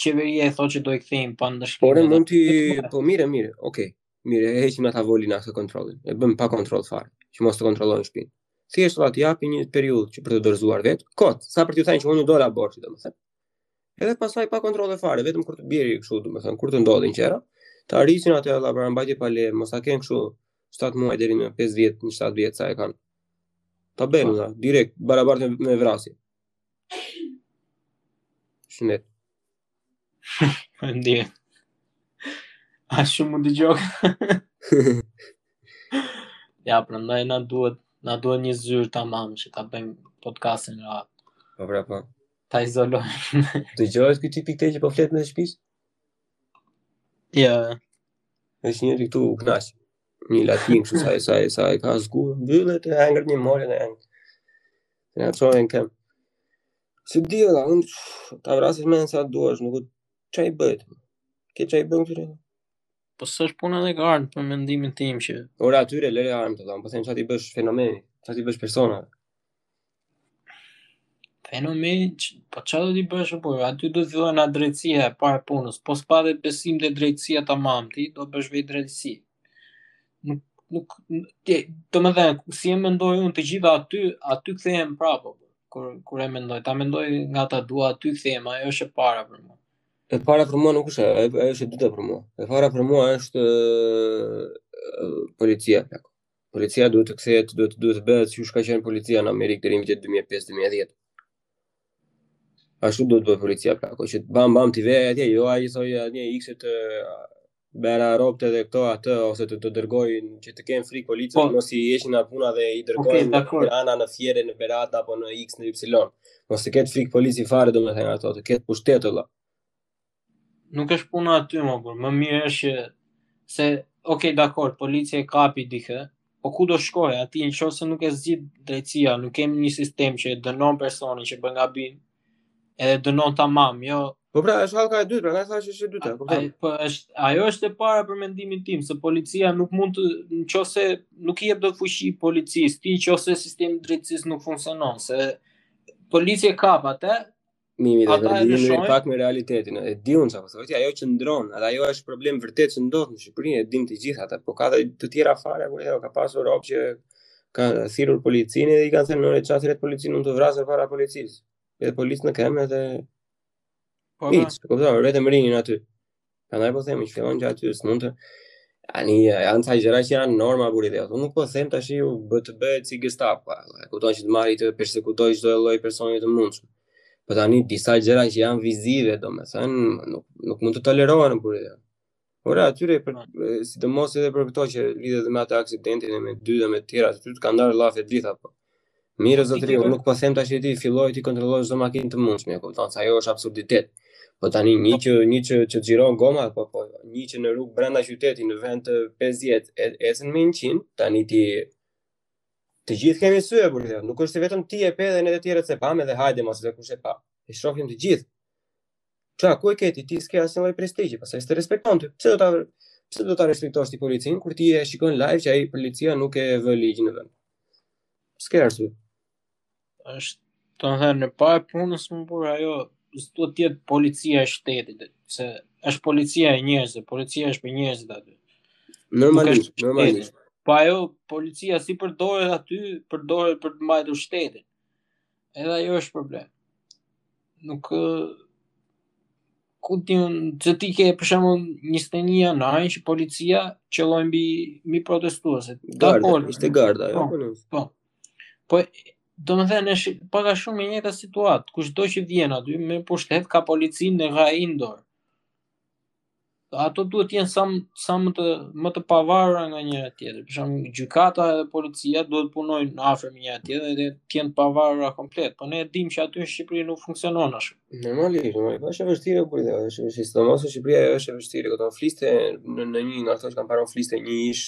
Qeveria e thotë që do i kthejmë pa ndëshkim. Por unë të po mirë, mirë. Okej. Okay. Mirë, e heqim ata volin atë kontrollin. E bëjmë pa kontroll fare, që mos të kontrollojnë shtëpinë. Thjesht do t'i japin një periudhë që për të dorëzuar vetë, kot, sa për të thënë që unë dola borxhit, domethënë. Edhe pastaj pa kontrolle fare, vetëm kur të bjerë kështu, domethënë, kur të ndodhin gjëra, të rrisin atë ata për mbajtje pa leje, mos ta kenë kështu 7 muaj deri në 5 vjet, në 7 vjet sa e kanë. Ta bëjmë, direkt, barabartë me vrasje. Shëndet. Ndi. A shumë u dëgjua. ja, prandaj na duhet, na duhet një zyrë tamam që ta bëjmë podcastin në radhë. Po pra po. Ta izolojmë. Dëgjohet ky tipi këtu që po flet në shpi? Ja. Jo. Është njëri këtu u knasë. Një latin këtu sa e sa e sa e ka zgu, bëllë e të hangër një mojë në hangë. Në atë qojnë kem. Si di e la, unë ta vrasit me në sa duash, nuk u çaj bythën. Ke qaj bëjt të rrënë? Po s'është puna e armëve për mendimin tim që... Ora atyre, lëre armë të thashë, po them ça t'i bësh fenomenit, ça t'i bësh personave. Fenomeni që po çfarë do t'i bësh apo aty duhet filloj nga drejtësia e parë punës, po s'pate besim te drejtësia tamam ti do bësh vetë drejtësi. Nuk nuk ti domethën si e mendoj unë të gjitha aty aty kthehem prapë apo kur kur e mendoj ta mendoj nga ta dua aty kthehem ajo është e para për mua. E para për mua nuk është ajo ajo është e dyta për mua e para për mua ështëëëëëëëë policia plak Policia duhet të kthehet, duhet duhet të bëhet siç ka qenë policia në Amerikë deri në vitet 2005-2010. Ashtu duhet të bëhet policia plako që bam bam ti veje atje, jo ai thotë atje ikse të bëra rrobat edhe këto atë ose të të dërgojnë që të kenë frikë policët po, mos i heqin nga puna dhe i dërgojnë okay, në Tiranë, në Fier, në Berat apo në X në Y. Mos të ketë frikë polici fare domethënë ato, të ketë pushtet valla. Nuk është puna aty, mo burr. Më mirë është që se ok, dakord, policia e kapi dikë, po ku do shkojë aty në qoftë se nuk e zgjidh drejtësia, nuk kemi një sistem që e dënon personin që bën gabim, edhe dënon tamam, jo Po pra, është hallka e dytë, plak, është e dytë, kupton? Ai po është, ajo është e para për mendimin tim, se policia nuk mund të në qoftë se nuk i jep dot fuqi policisë, ti në qoftë se sistemi i drejtësisë nuk funksionon, se policia kap atë, Mimi, dhe ata e lëshojnë. Pak me realitetin, e di unë ça po thotë, ajo qëndron, edhe ajo është problem vërtet që ndodh në Shqipëri, e dim të gjithë atë, po ka dhe të tjera fare ku ajo ka pasur rob që ka thirrur policinë dhe i kanë thënë ore ça thirre policinë unë të vras para policisë. Edhe policë në kemë edhe Po, po. Hiç, kupton, vetëm rrinin aty. Prandaj po themi që fillon gjatë aty, s'mund të Ani janë ca gjëra që janë norma burrë dhe unë nuk po them tashi bo të bëhet si Gestapo, e kupton që të marrë të persekutojë çdo lloj personi të mundshëm. Po tani disa gjëra që janë vizive, domethënë nuk nuk mund të tolerohen burrë dhe. Po atyre për sidomos edhe për këto që lidhet me atë aksidentin e me dy dhe me të tjera, aty të kanë ndarë llafe gjithë apo. Mirë o zotëri, unë nuk po them tashi ti fillo t'i kontrollosh çdo makinë të mundshme, kupton se ajo është absurditet. Po tani një që një që që xhiron goma, po po një që në rrugë brenda qytetit në vend të 50 e, ecën me 100, tani ti të gjithë kemi sy e burrë, nuk është vetëm ti e pe dhe ne të tjerët s'e pamë dhe hajde mos e kush e pa. E shohim të gjithë. Pa, ku e ke ti? Ti s'ke asnjë lloj prestigji, pastaj s'të respekton ti. Pse do ta pse do ta respektosh ti policin kur ti e shikon live që ai polici nuk e vë ligjin në vend? S'ke arsye. Është domethënë parë e punës mo burr ajo s'duhet të jetë policia e shtetit, se është policia e njerëzve, policia është për njerëzit aty. Normalisht, normalisht. Po ajo policia si përdoret aty, përdoret për të mbajtur shtetin. Edhe ajo është problem. nuk e kupton që ti ke për shembull 21 janarin që policia qëlloi mbi mbi protestuesit. Garda, ishte garda ajo. Po, po. Po. Po domethënë është pak a shumë e njëjta situatë, kushdo që vjen aty në pushtet ka policinë në gajin dorë. ato duhet të jenë sa sa më të më të pavarura nga njëra tjetra. Për shembull, gjykata dhe policia duhet të punojnë afër me njëra tjetrën dhe të jenë të pavarura komplet. Po ne e dimë që aty në Shqipëri nuk funksionon ashtu. Normalisht, normalisht, është e vështirë apo jo, është e vështirë. Sidomos në Shqipëri ajo është e vështirë, aty fliste në në një nga ato që kam parë fliste një ish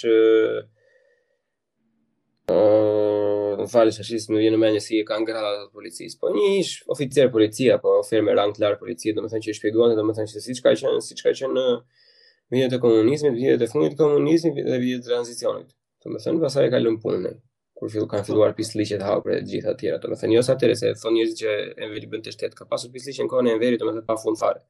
Ëh, më falë ta s'më vjen në mendje si e kanë gradat e policisë. Po një ish oficer policie apo oficer me rang të lartë policie, domethënë që i shpjegonte domethënë se siç ka qenë, siç ka qenë në vitet e komunizmit, vitet e fundit të komunizmit dhe vitet e tranzicionit. Domethënë pastaj e kalon punën. Kur fillu kanë filluar pisliqet hapur e gjitha të tjera, domethënë jo se atëherë se thonë njerëzit që Enveri bënte shtet, ka pasur pisliqe në kohën e Enverit domethënë pa fund fare.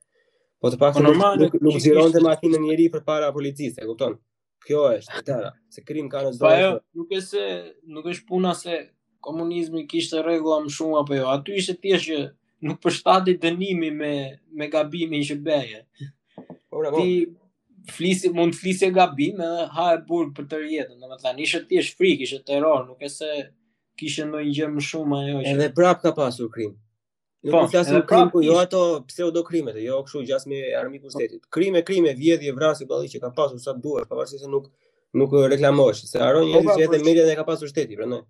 Po të paktën po normal nuk, nuk, nuk xhironte makinën njeri përpara policisë, e kupton? Kjo është e tëra, se krim ka në çdo. Po jo, nuk është se nuk është puna se komunizmi kishte rregulla më shumë apo jo. Aty ishte thjesht që nuk përshtatej dënimi me me gabimin që bëje. Po, po. Ti flisje mund të flisje gabim edhe haje burg për tërë jetën, domethënë ishte thjesht frikë, ishte terror, nuk është se kishte ndonjë gjë më shumë ajo. Edhe prapë ka pasur krim. Nuk po, flasim për krim, po jo ato pseudo krime, jo kështu gjasme armik të shtetit. Krime, krime, vjedhje, vrasje, pa le që ka pasur sa të duash, pavarësisht se nuk nuk reklamohesh, se harron një po, pra, gjë që po, mediat i ka pasur shteti, prandaj.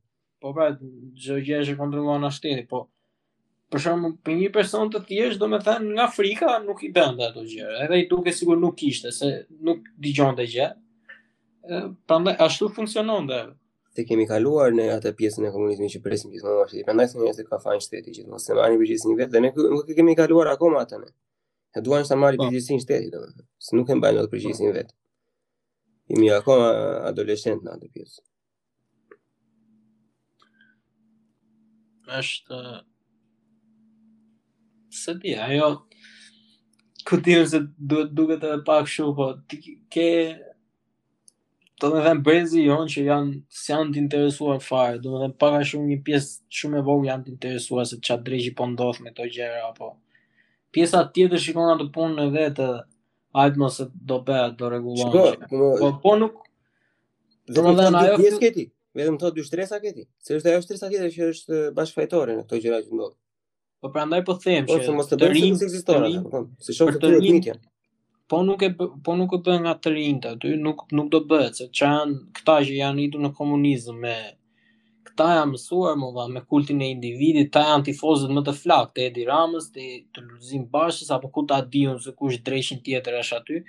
Po pra, çdo gjë është kontrolluar nga shteti, po për shembull për një person të thjeshtë domethënë nga frika nuk i bënte ato gjëra. Edhe i dukej sikur nuk kishte se nuk dëgjonte gjë. Prandaj ashtu funksiononte. S'e kemi kaluar në atë pjesën e komunizmit që presim gjithmonë nga shteti. Prandaj thonë se e ka fajin shteti gjithmonë. S'e marrin përgjegjësinë vetë dhe ne nuk e kemi kaluar akoma atë ne. Ne duam ta marrë po. përgjegjësinë shteti domethënë. Se nuk e mbajnë atë përgjegjësinë vetë. Jemi akoma adoleshentë në atë pjesë. Është s'e di, ajo ku ti se duhet duket edhe pak a shumë, po ti ke domethënë brezi jonë që janë s'janë të interesuar fare, domethënë pak a shumë një pjesë shumë e vogël janë të interesuar se ça dreqin po ndodh me këto gjëra po pjesa tjetër shikon atë punën e vet edhe hajt mo se do bëhet, do rregullohet. Po, po, po nuk domethënë ajo pjesë ke ti, vetëm këto dy shtresa ke ti, se është ajo shtresa tjetër që është bashkëfajtore në këto gjëra që ndodhin. Po prandaj po them po, që mos të bëjmë sikur ekziston atë, po. Si shoh të rrit mitja. Po nuk e po nuk e bën nga të rinjtë aty, nuk nuk do bëhet se ça, këta që janë rritur në komunizëm me këta janë mësuar më dha me kultin e individit, ata janë tifozët më të flaktë të Edi Ramës, të, të Lulzim Bashës, apo ku ta di unë se kush dreqin tjetër është aty,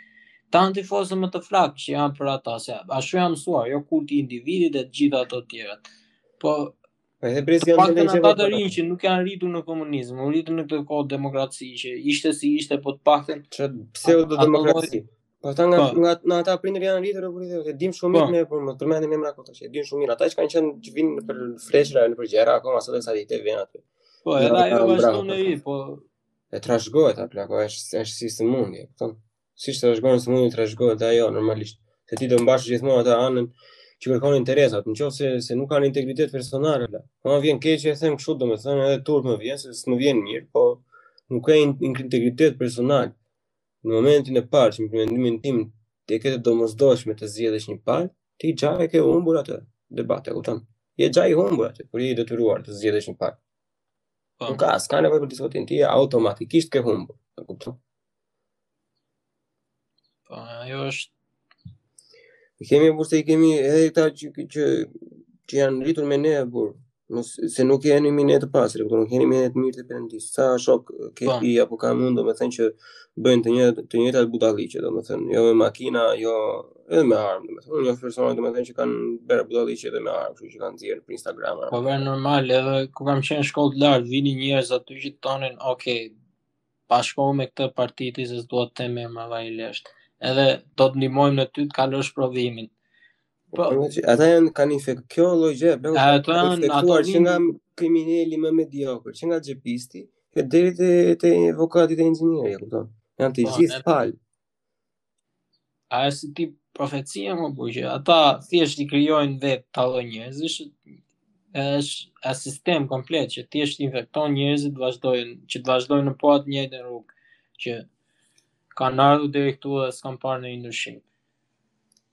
ata janë tifozët më të flaktë që janë për ata, se ashtu janë mësuar, jo kulti i individit e të gjitha ato të tjera. Po, Po edhe brezi janë të njëjtë ata të rinj që nuk janë rritur në komunizëm, u rritën në këtë kohë demokraci që ishte si ishte, po të paktën pseu pseudo demokraci. Po ata nga po. nga nga ata prindër janë rritur në komunizëm, e dim shumë po. mirë ne, por më përmendin emra këto që e dim shumë mirë. Ata që kanë qenë që vinë nëpër FRESH-ëra, nëpër gjëra, akoma sot e kësaj dite vjen aty. Po edhe ajo vazhdon në i, po e trashëgohet apo plako, është është si sëmundje, kupton? siç e trashëgon sëmundjen trashëgon edhe ajo normalisht, se ti do mbash gjithmonë atë anën që kërkon interesat, në qoftë se, se nuk kanë integritet personal, vëlla. Po më vjen keqë e them kështu, do me thënë edhe turp më vjen, se s'më vjen mirë, po nuk ke integritet personal. Në momentin e parë që për mendimin tim e ke të domosdoshme të zgjedhësh një palë, ti ja e ke humbur atë debat, e kupton. E ke ja humbur atë, kur je i detyruar të zgjedhësh një palë. Po. Nuk ka, s'ka nevojë për diskutim, ti automatikisht ke humbur, e kupton. Po, ajo është I kemi, burrë, se i kemi edhe këta që që që janë rritur me ne, burrë, se nuk jemi më ne të pastër, po nuk jemi më ne të mirët e perëndisë. Sa shokë ke po. ti apo kam unë domethënë që bëjnë të njëjtat të njëjtat budalliqe domethënë, jo me makina, jo edhe me armë domethënë. Unë njoh persona domethënë që kanë bërë budalliqe edhe me armë, kështu që kanë nxjerrë për Instagram. Po vjen normal edhe kur kam qenë shkollë të lartë, vinin njerëz aty që thonin, ok, bashkohu me këtë parti ti, se s'dua të them emra vallahi. Edhe do të ndihmojmë ne ty të kalosh provimin. Po, po ata jan ka infektuar kjo lloj gjëje, bro. Ata janë infektuar që nga krimineli më mediokër, që nga xhepisti, e deri te te avokati te inxhinieri, e kupton? Janë të po, gjithë palë. Ajo është si tip profecie, mo, po që ata thjesht i krijojnë vetë ata lloj njerëzish, është është sistem komplet që thjesht infekton njerëzit të vazhdojnë që të vazhdojnë në po atë njëjtën rrugë që kanë ardhur deri këtu dhe s'kanë parë ndonjë ndryshim.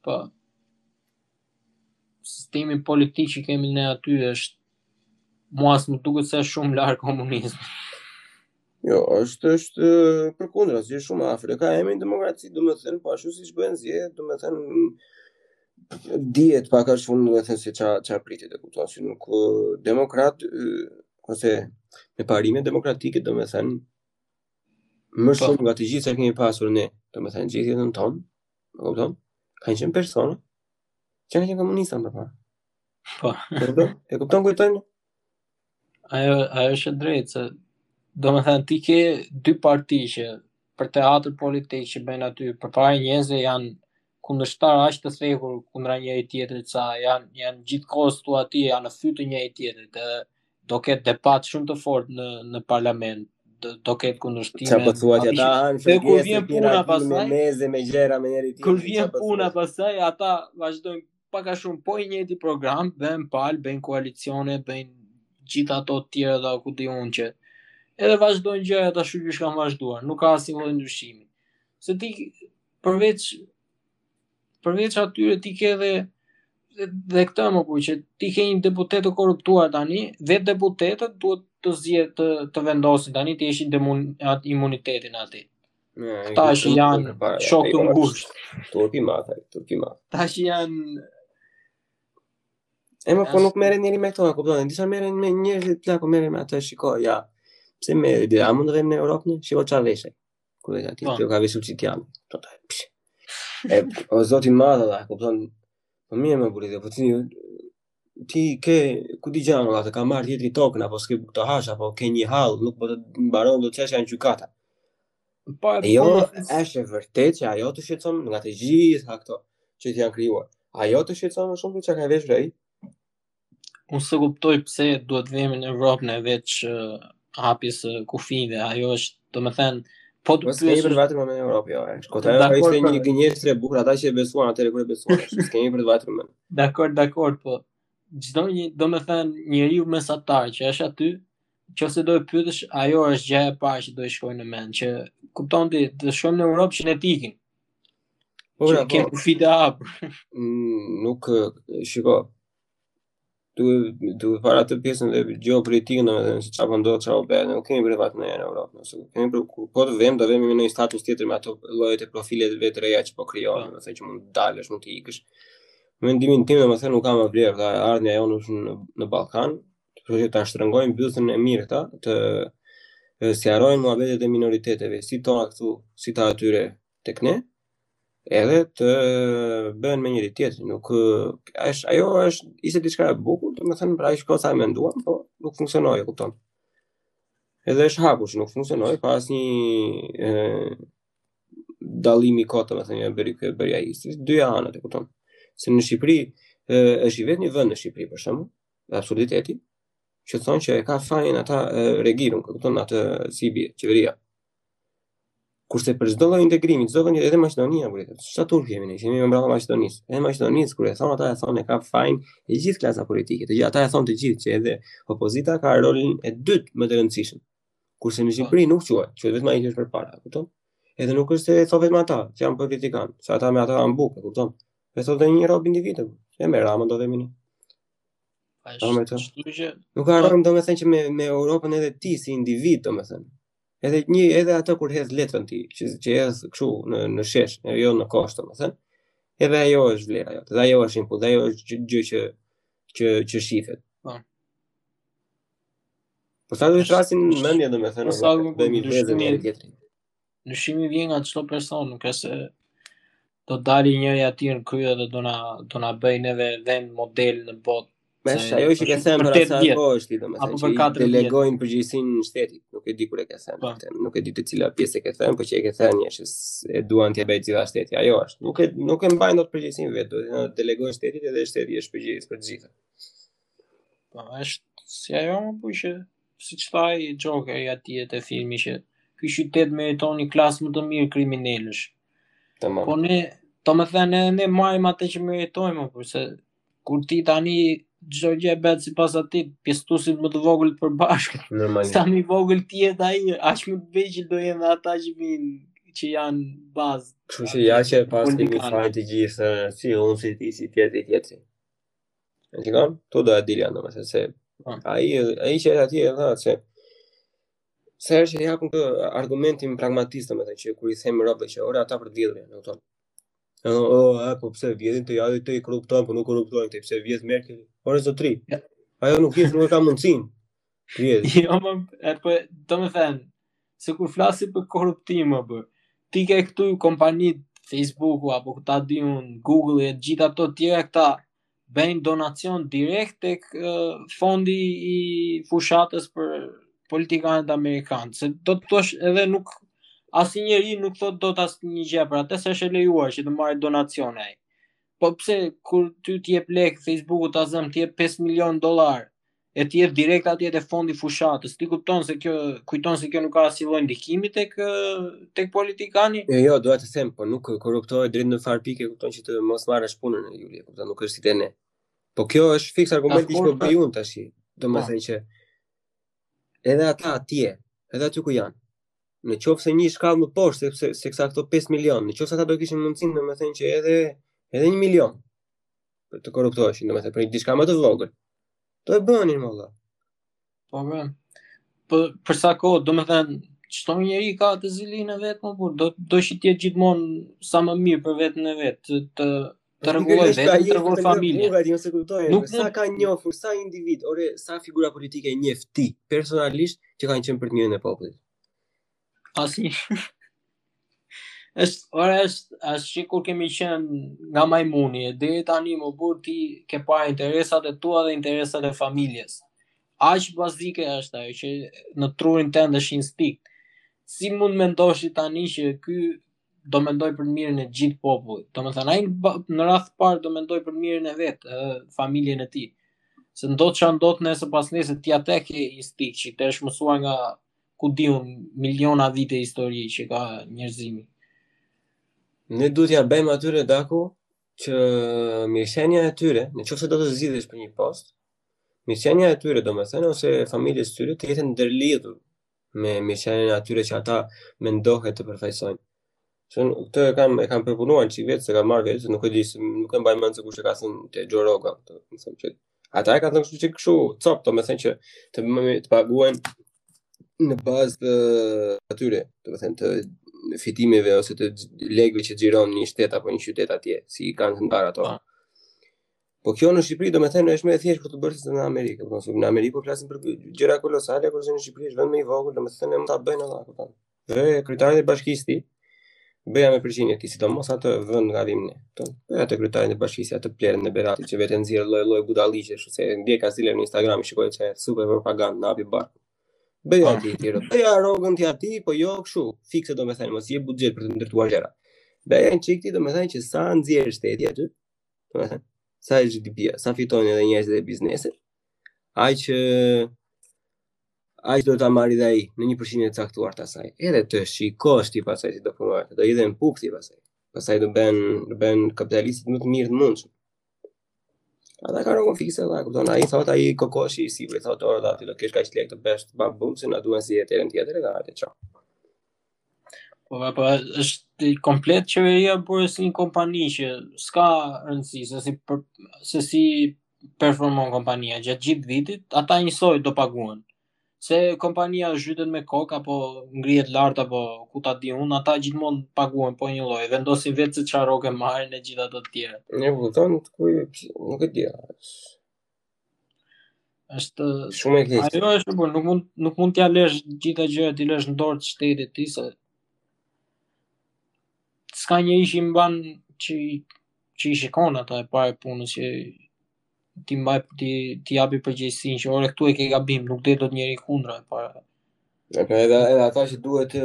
Po. Sistemi politik që kemi ne aty është, mua s'më duket se është shumë larg komunizmit. Jo, është është përkundrazi, është shumë afër. Ka emrin demokraci, domethënë, po ashtu siç bëhen zgjedhjet, domethënë dihet pak a shumë domethënë se ça ça pritet e kupton, si nuk demokrat ose me parime demokratike domethënë më po. shumë nga të gjithë se kemi pasur ne, domethënë gjithë jetën tonë, Më kupton? Kanë qenë persona që kanë qenë komunista më përpara. Po. Më kupton? E kupton kujtojnë? Ajo, ajo është e drejtë, se domethënë ti ke dy parti që për teatr politik që bëjnë aty, përpara njerëzve janë kundërshtarë aq të thekur kundra njëri-tjetrit, sa janë, janë gjithë kohës tu ati, janë në fyt të njëri-tjetrit, edhe do ketë debat shumë të fortë në në parlament do, do ketë kundërshtime. Çfarë po thua ti ata han fëmijë? Kur vjen puna pastaj me meze me gjëra me njëri tjetrin. Kur vjen po puna pastaj ata vazhdojnë pak a shumë po i njëjti program, bën pal, bën koalicione, bën gjithë ato të tjera a ku di unë që edhe vazhdojnë gjërat ashtu siç kanë vazhduar, nuk ka asnjë lloj ndryshimi. Se ti përveç Përveç atyre ti ke dhe dhe këtë më ku që ti ke një deputet të korruptuar tani, vetë deputetët duhet të zgjedh të të vendosin tani t'i heqin demek imunitetin atij. Këta që janë shokë të ngushtë. Turp i madh, turp i madh. Këta që janë E më po nuk merret njeri me këto, e kupton? Disa merren me njerëz te plaku, merren me atë, shikoje, ja. Pse me ide, a mund të vemi në Europë në? Shiko ça ka veshur. Kur e ka ti, po. kjo ka visu që t'jam. Po ta, psh. E, o zot i madh dhe, kupton, po mirë me burit, po ti, ti ke, ku di gjë, dhe, ka marrë tjetri tokën, apo s'ke bukë të hash, apo ke një hall, nuk po të mbaron, do çështja në gjykata. Po, e, jo, po, është e vërtetë që ajo të shqetëson nga të gjitha këto që të janë krijuar. Ajo të shqetëson më shumë ça ka veshur ai. Unë s'e kuptoj pse duhet të vemi në Evropë në veç uh, hapjes së kufijve. Ajo është, domethënë, po të pyesësh. S'kemi për të vajtur në Evropë, jo. Kot ajo ishte një pra. gënjeshtër e bukur, ata që e besuan atë kur e besuan. S'kemi për të vajtur më. Dakord, dakord, po çdo një, domethënë, njeriu mesatar që është aty, qoftë se do e pyetësh, ajo është gjëja e parë që do i shkojë në mend, që kupton ti, të shkojmë në Evropë që ne t'ikim. Po pra, ke kufijtë e hapur. Mm, nuk shiko. Duke parë pjesën e gjeopolitikën, domethënë se çfarë po ndodh, çfarë po bëhet, nuk kemi për të vajtur në Evropë, s'kemi për, po të vemi, do vemi në një status tjetër me ato llojet e profileve të reja që po krijon, po. domethënë që mund të dalësh, mund të ikësh. Mendimin tim domethënë nuk ka më vlerë, e ardhmja jonë është në, në Ballkan, kështu që ta shtrëngojmë bythën e mirë këta, të sqarojnë muhabetet e minoriteteve, si tonat këtu, si ta atyre, tek ne edhe të bëhen me njëri tjetrin. Nuk është ajo është ishte diçka e bukur, domethënë pra ishte kur u mendua, po nuk funksionoi, e kupton. Edhe është hapur që nuk funksionoi, pa asnjë dallim, kot, domethënë ja bëri kë bëri ai. Të dyja anët, e kupton. Se në Shqipëri e, është i vetmi vend në Shqipëri për shembull, absurditeti, që thonë që e ka fajin ata, Regierung, e kupton atë si bie, qeveria. Kurse për çdo lloj integrimi, çdo vend edhe Maqedonia kur jetë. Çfarë turp kemi ne? Jemi mbrapa Maqedonisë. Edhe Maqedonisë kur e thonë ata e thonë e ka fajin e gjithë klasa politike. Të gjithë ata e thonë të gjithë që edhe opozita ka rolin e dytë më të rëndësishëm. Kurse në Shqipëri nuk quhet, quhet vetëm ai që është përpara, kupton? Edhe nuk është se e thonë vetëm ata, që janë politikanë, se ata me atë hanë bukë, kupton? E thotë edhe një rob individ. E me Ramën do themi ne. Nuk ka rëndë, domethënë që me, me Europën edhe ti si individ, domethënë. Edhe një edhe atë kur hedh letrën ti, që që hedh kështu në në shesh, në jo në kosh domethënë. Edhe ajo është vlera jote, dhe ajo është input, dhe ajo është gjë- gjë që që që shifet. Po. Po sa do ta vrasin në mendje domethënë, Po sa do të bëjmë një ndryshim- vezë njëri tjetrin. Ndryshimi vjen nga çdo person, nuk është se Do dali njëri aty në krye dhe do na do na bëj neve vend model në botë. Me se ajo që ke thënë për sa kohë është ti domethënë. Apo për që delegojnë përgjegjësinë shtetit. Nuk e di kur e ke thënë. Po. Nuk e di te cila pjesë e ke thënë, po që e ke thënë është e duan t'i bëjë të gjitha shteti. Ajo është. Nuk e nuk e mbajnë dot përgjegjësinë vetë, do t'ia delegojnë shtetit edhe shteti është përgjegjës për të gjitha. Po është si ajo më po që Siç tha ai, Jokeri atje te filmi që ky qytet meriton një klasë më të mirë kriminelësh. Tamam. Po ne, domethënë edhe ne marrim atë që meritojmë, për se kur ti tani çdo gjë bëhet sipas atij, pjesëtuesit më të vogël të përbashkët. Normalisht. Sa më i vogël të jetë ai, aq më të vegjël do jenë ata që vijnë që janë bazë. Kështu që ja që e paske një... Politikanë. Faj të gjithë, si unë, si ti, si tjetri, tjetri. E që kam? Këtu do dilja, se, se po. ai, ai që atje tha, se sa herë që japin këtë argumentin pragmatist, atë që kur i them robve që ore ata po vjedhin, kupton. E në, o, e, po pse vjedhin të gjithë korruptohen, po nuk korruptohen, pse vjedh Merkel, ore zotëri. Ajo nuk ish nuk e ka mundësinë, Vjedh. Jo, më, e pra, po, domethënë, se kur flasim për korruptim, a po, ti ke këtu kompanitë Facebook, apo ku ta di unë, Google, e gjithë ato të tjera këta, bëjnë donacion direkt tek fondi i fushatës për politikanët amerikanë, se do të thosh edhe nuk, asnjë njeri nuk thotë dot asnjë gjë për atë se është e lejuar që të marrë donacione ai. Po pse kur ty të jep lek Facebooku ta zëmë të jep 5 milion dollarë e t'i jep direkt atje te fondi i fushatës. Ti kupton se kjo kujton se kjo nuk ka asnjë lloj ndikimi tek tek politikani? Jo, jo, dua të them, po nuk korruptohet deri në atë farë pike, kupton që të mos marrësh punën e Juli, kupton, nuk është si te ne. Po kjo është fiks argumenti që po bëj unë tash. Domethënë po. që edhe ata atje, edhe aty ku janë. Në qoftë se një shkallë më poshtë sepse se sa këto 5 milion, në qoftë se ata do e kishin mundësinë domethënë që edhe edhe 1 milion për të korruptoheshin, domethënë, për një diçka më të vogël. Do e bënin, më dhe. Po, bërë. Po, për sa kohë, domethënë, çdo njeri ka të zili në vete, më burrë, do, do që të jetë gjithmonë sa më mirë për vetën e vetë, të, të, të rregullojë veten, të rregullojë familjen. Nuk, jo s'e kuptoj, nuk, sa ke njofur, sa individ, ore, sa figura politike njef ti, personalisht, që kanë qenë për të mirën e popullit. Asnjë. Është, ore është, është që kur kemi qenë nga majmuni, e deri tani më burrë ti ke para interesat e tua dhe interesat e familjes. Aq bazike është ajo që në trurin tënd është instinkt. Si mund mendosh ti tani që ky do mendojë për të mirën e gjithë popullit. Domethënë, ai në radhë të parë do mendojë për të mirën e vet, e, familjen e tij. Se ndodh ça ndodh nesër pasnesër ti atë ke instinkt që të është mësuar nga ku di unë, miliona vite histori që ka njerëzimi. Ne duhet t'ia bëjmë atyre daku që mirëqenia e tyre, në qoftë se do të zgjidhesh për një post, mirëqenia e tyre, domethënë ose familjes së tyre të jetë e ndërlidhur me mirëqenien e atyre që ata mendohen të përfaqësojnë. Që në- këtë e kam e kam përpunuar çik vetë se e kam marrë, se nuk e di se nuk e mbaj mend se kush e ka thënë te Joe Rogan këtë. Domethënë që ata e kanë thënë kështu çik kështu cop, domethënë që të më- të paguajnë në bazë të atyre, domethënë të fitimeve ose të lekëve që xhiron një shtet apo një qytet atje, si i kanë ndar ato. Po. Po kjo në Shqipëri domethënë është më e thjeshtë për të bërë se në Amerikë, domethënë në Amerikë po flasin për gjëra kolosale, kurse në Shqipëri është vend më i vogël, domethënë e mund ta bëjnë ata, kupton. dhe kryetarët e bashkisë ti bëja me përqindje ti sidomos atë vend nga vijmë ne të bëja atë kryetarin e bashkisë atë plehrën në Berat që vetëm nxjerr lloj lloj budalliqe kshu se ndje ka zile në Instagram i shikoj që e super propagandë në api barku bëja ati ti rëtë bëja rrogën ti atij po jo kështu fikse domethënë mos je buxhet për të ndërtuar gjëra bëja një çik ti domethënë që sa nxjerr shteti aty domethënë sa e GDP-a sa fitojnë edhe njerëzit e bizneset ai që aq do ta marrë dhe ai në një përqindje të caktuar të asaj. Edhe të shikosh ti pasaj si do punojë, do hidhen puk ti pasaj. Pasaj do bën do bën kapitalistët më të mirë të mundshëm. Ata kanë rrogën fikse dha, kupton? Ai thotë ai kokoshi sipër, thotë ore dha ti do kesh kaq lekë të bësh të bën bumsin, na duhen si e tërën tjetër edhe atë çao. Po, po, është komplet qeveria por si një kompani që s'ka rëndësi se si për, se si performon kompania gjatë gjithë vitit, ata njësoj do paguhen. Se kompania zhytet me kokë apo ngrihet lart apo ku ta di unë, ata gjithmonë paguhen po një lloj, vendosin vetë se çfarë rrogë marrin e gjitha ato të tjera. E kupton, ku nuk e di. Është shumë e keq. Ajo është por nuk mund nuk mund t'ia lësh gjitha gjërat t'i lësh në dorë të shtetit ti se s'ka njeri që i mban që që i shikon ata e para punës që t'i mbajë t'i t'i japi përgjegjësinë që ore këtu e ke gabim, nuk del dot njeri kundra e para. Në pra edhe, edhe ata që duhet të,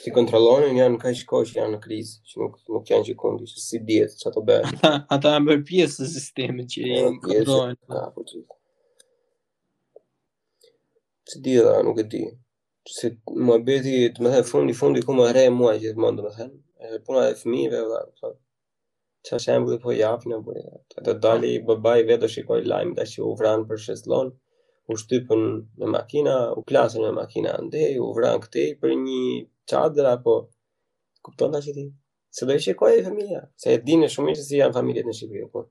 t'i kontrollonin janë kaq kohë që janë në krizë, që nuk, nuk janë gjëkundi, që s'dihet ça të bëjnë. Ata, ata janë bërë pjesë e sistemit që i kontrollojnë. Ja, po që. S'e di dhe, nuk e di. Se më beti, domethënë, fundi fundit, ku më rejë mua që të mundë, domethënë. Edhe puna e fëmijëve, dhe, Ça shembulli po japin o burrë. Do dali babai vetë do shikojë lajme tash u vranë për shezllon, u shtypën me makina, u plasën me makina andej, u vranë këtej për një çadër apo kupton tash ti? Se do i shikojë familja, se e dinë shumë mirë se si janë familjet në Shqipëri apo.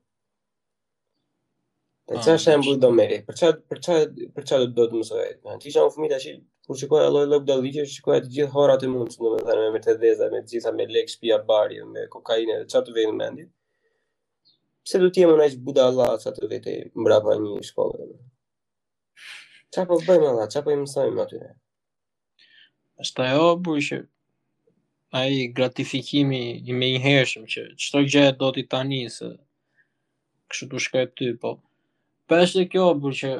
Po ça shembulli do marri? Për çfarë për çfarë për çfarë do të mësojë? Na ti jam fëmijë tash, kur shikoj lloj lloj budalliqe, shikoj të gjithë horrat e mundshme, domethënë me Mercedesa, me gjitha me lek shtëpia bari, me kokainë, çfarë të vjen në mendje. Pse do të jem unë aq budalla sa të vete mbrapa një shkolle? Çfarë po bëjmë atë? Çfarë po i mësojmë aty? Është ajo o burrë që ai gratifikimi i menjëhershëm që çdo gjë e do ti tani se kështu të shkoi ty po. Po është kjo o burrë që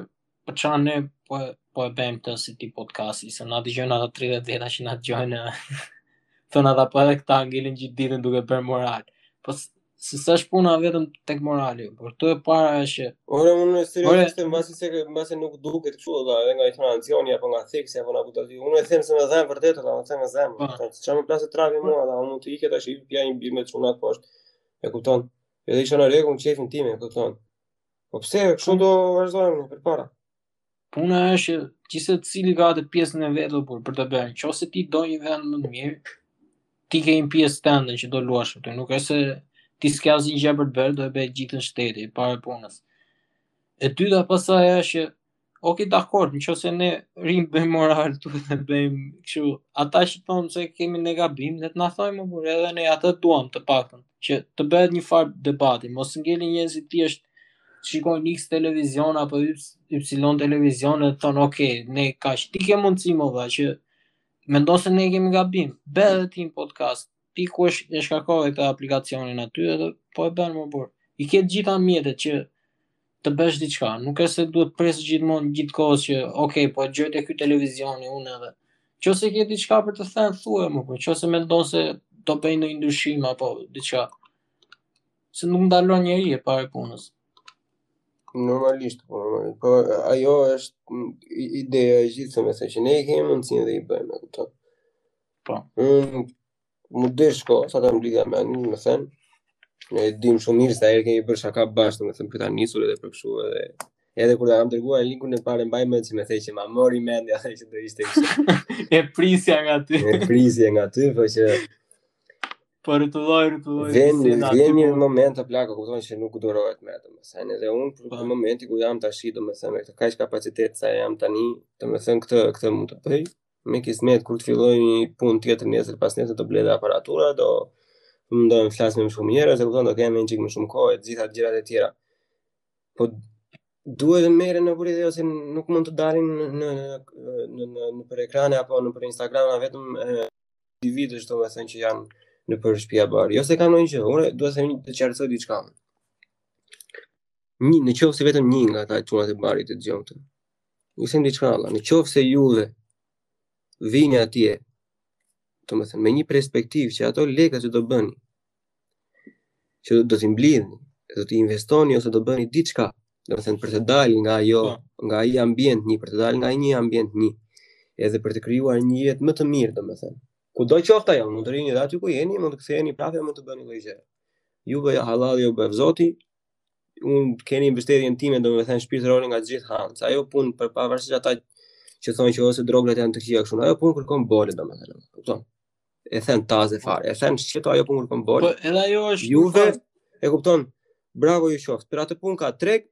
po ça ne po e po e bëjmë këtë si tip podcasti se na dëgjojnë ata tridhjetë veta që na dëgjojnë thonë ata po edhe këta ngelen gjithë ditën duke bërë moral. Po Se s'është puna vetëm tek morali, por këtu e para është që ore unë seriozisht e mbase se mbase nuk duket kështu edhe edhe nga intonacioni apo nga theksi apo nga buta unë e them se më dhemb vërtet edhe e them me zemër. Po. Po, Çfarë më plas trapi mua edhe unë mund të ikja tash të pija një birrë me çunat atje poshtë. E kupton? Edhe isha në rregull qejfin tim e kupton. Po pse kështu do vazhdojmë përpara? Puna është që gjithsecili ka atë pjesën e vet për, për të bërë. Qoftë se ti do një vend më të mirë, ti ke një pjesë tënden që do luash aty. Nuk është se ti s'ke asnjë gjë për të bërë, do e bëjë të gjithën shteti, para punës. E dyta pastaj është që, ok, dakord, në qoftë se ne rrimë bëjmë moral edhe bëjmë kështu, ata që thonë se kemi ne gabim, le të na thonë mo burrë, edhe ne atë duam të paktën, që të bëhet një farë debati, mos ngelin njerëzit thjesht shikojnë X televizion apo Y, y televizion e thonë ok, ne kaq, ti ke mundësi madje që mendon se ne kemi gabim, bëj dhe ti një podcast, ti ku është e shkarkove këtë aplikacionin aty edhe po e bën mo burrë. I ke gjitha mjetet që të bësh diçka, nuk është se duhet të presësh gjithmonë gjithë kohës që ok, po e dëgjoj te ky televizioni unë edhe. Qoftë se ke diçka për të thënë, thuaje mo burrë, qoftë se mendon se do bëjë një ndryshim apo diçka. Se nuk ndalon njeri e pare punës. Normalisht, po, po ajo është ideja e gjithë, me se që ne i kemi mundësin dhe i bëjmë, e këto. Po. Unë, më dhe shko, sa të më blidha me një, domethënë, ne e dimë shumë mirë, sa e kemi bërë shaka bashkë, domethënë, ta nisur edhe për kështu edhe, edhe kur ta kam dërguar linkun e parë mbaj mend që më the që ma mori mendja, dhe që do ishte kështu. e prisja nga ty. e prisja nga ty, po që Po rrotullohet, rrotullohet. Vjen, vjen një moment o plako, kupton se nuk durohet më atë. Domethënë edhe unë për këtë momentin ku jam tashi, domethënë me këtë kaq kapacitet sa jam tani, domethënë këtë këtë mund të bëj. Me kismet kur të filloj një punë tjetër nesër pasnesër do blej aparatura, do mund të flas me shumë njerëz, e kupton, do kem një çik më shumë kohë, të gjitha gjërat e tjera. Po duhet të merren në kurrë ose nuk mund të dalin në në në në, nëpër ekrane apo nëpër Instagrama vetëm individë domethënë që janë nëpër shtëpia bari. Jo se kam ndonjë gjë, unë dua të të qartësoj diçka. Një, në qoftë se vetëm një nga ata çunat e barit të dëgjon këtë. Ju them diçka Allah, në qoftë se juve vini atje, domethënë me një perspektivë që ato lekët që do bëni, që do t'i mblidhni, do t'i investoni ose do bëni diçka, domethënë për të dalë nga ajo, po. nga ai ambient një, për të dalë nga një ambient një, edhe për të krijuar një jetë më të mirë, domethënë. Kudo qoftë ajo, mund të rrini dhe aty ku jeni, mund të ktheheni prapë, mund të bëni çdo lloj gjë. Ju bëj hallall, ju bëftë Zoti, ju keni mbështetjen time domethënë shpirtërore nga gjithë anët. Se ajo punë për pavarësisht ata që thonë që ose drogat janë të këqija kështu, ajo punë kërkon bole domethënë. Kupton? e thënë taze fare, e thënë që ajo punë kërkon bole, po, edhe ajo është juve, e kupton, bravo ju qoftë, për atë punë ka treg,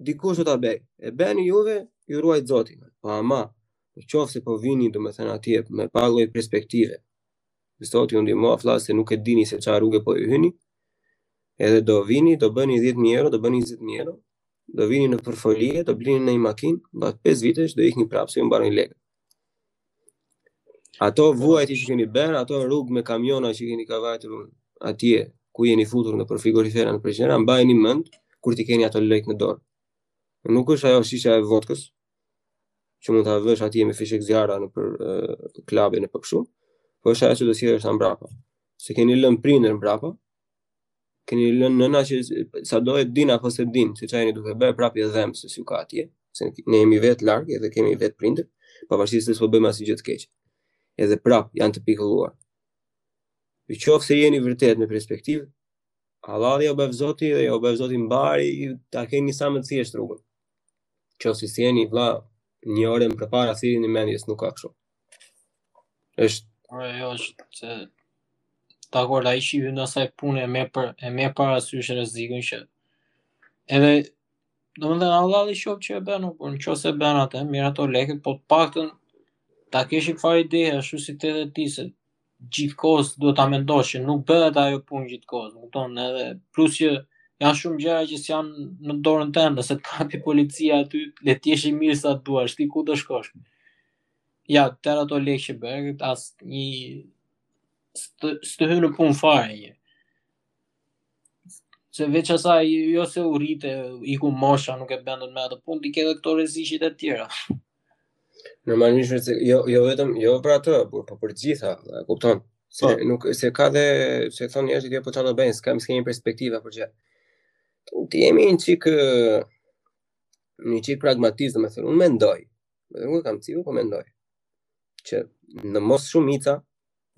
dikush do ta bëjë, e bëni juve, ju ruajtë Zoti, po ama, në qoftë se po vini, domethënë atje, me pa lloj perspektive, në sot ju ndimo, flasë se nuk e dini se ça rruge po i hyni, edhe do vini, do bëni 10.000 euro, do bëni 20.000 euro, do vini nëpër Folie, do blini ndonjë makinë, mbas 5 vitesh do ikni prapë se ju mbarojnë lekët. Ato vuajtje që keni bërë, ato rrugë me kamiona që keni vajtur atje, ku jeni futur nëpër frigorifera nëpër gjëra, mbajni mend, kur t'i keni ato lekët në dorë. Nuk është ajo shisha e vodkës, që mund ta vësh atje me fishekzjarra nëpër klabe apo kështu, po është ajo që do sjellësh ta mbrapa. Se keni lënë prindër mbrapa, keni lënë nëna që sado e dinë apo s'e dinë, se ça jeni duke bërë prapë i dhemb se s'ju ka atje, se ne jemi vetë larg edhe kemi vetë prindër, pavarësisht se s'po bëjmë asnjë gjë të keqe. Edhe prapë janë të pikëlluara. Në qoftë se jeni vërtet me perspektivë, Allahu jua bëftë Zoti dhe jua bëftë Zoti mbarë, ta keni sa më të thjeshtë rrugën. Qoftë se s'jeni vëlla një orë më parë thirrni mendjes nuk ka kështu. Është ajo jo është se dakord ai që hyn asaj pune e merr par e merr parasysh rrezikun që edhe domethënë hallall i qoftë që e bën, por nëse e bën atë, merri ato lekët, po të paktën ta kesh një farë ide ashtu si the dhe ti se gjithë kohës duhet ta mendosh që nuk bëhet ajo punë gjithë kohës, më kupton, edhe plus që janë shumë gjëra që s'janë në dorën tënde, se të kapi policia aty, le të jesh i mirë sa të duash, ti ku do shkosh? Ja, tërë ato lekë që bërë, asnjë s'të s'të hyn në punë fare një. Se veç asaj, jo se u rrite, iku mosha, nuk e bën dot më atë punë, ti ke dhe këto rreziqet e tjera. Normalisht se jo jo vetëm jo për atë, por po për të gjitha, e kupton? Se po. nuk se ka dhe se thonë njerëzit jo po çfarë do bëjnë, s'kam s'kemi perspektiva për gjë. Të jemi një çik një çik pragmatistë, domethënë, unë mendoj, dhe unë kam qenë, po mendoj, që në mos shumica,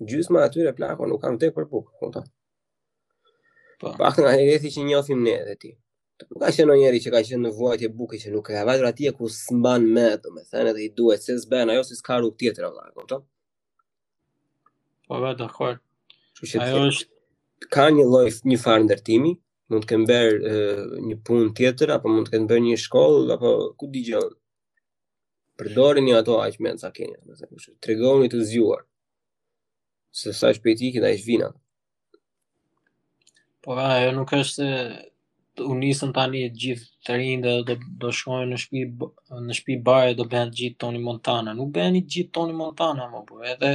gjysma e atyre plako nuk kanë vdek për bukë, kupton. Po. Paktën nga ai rrethi që njohim ne dhe ti. Nuk ka qenë një njeri që ka qenë në vuajtje buke që i ka vajtur atje ku s'mban më, domethënë edhe i duhet, se s'bën, ajo se s'ka rrugë tjetër, vlla, kupton. Po vetë, dakord. Që që ajo është... Ka një lloj, një farë ndërtimi, mund të kemë bërë një punë tjetër, apo mund të kemë bërë një shkollë, apo ku di unë Përdorini ato aq mend sa keni, domethënë, tregohuni të zgjuar. Se sa shpejt ikin aq vijnë. Po pra, ajo nuk është që u nisën tani të gjithë të rinjë dhe do do shkojnë në shpi në shtëpi bari do bëhen gjithë Toni Montana. Nuk bëhen gjithë Toni Montana mo po, edhe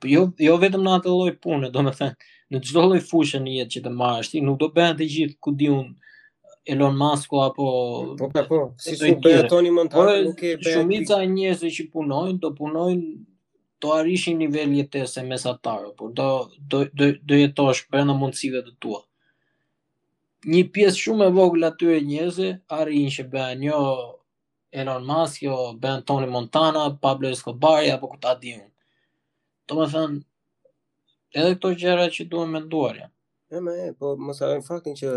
Po jo, jo vetëm në atë lloj pune, domethënë, në çdo lloj fushe në jetë që të marrësh ti, nuk do bëhen të gjithë, ku di unë, Elon Musk apo po pra po, si s'do bëhet Tony Montana, po, nuk e bëhet. Shumica e njerëzve që punojnë, do punojnë do arrish një nivel jetese mesatar, por do do do, do jetosh brenda mundësive të tua. Një pjesë shumë e vogël e atyre njerëzve arrin që bëhen jo Elon Musk, jo bëhen Tony Montana, Pablo Escobar, apo ku ta di unë. Domethënë, edhe këto gjëra që duhen menduar, ja. E, me, e, po, mos harro faktin që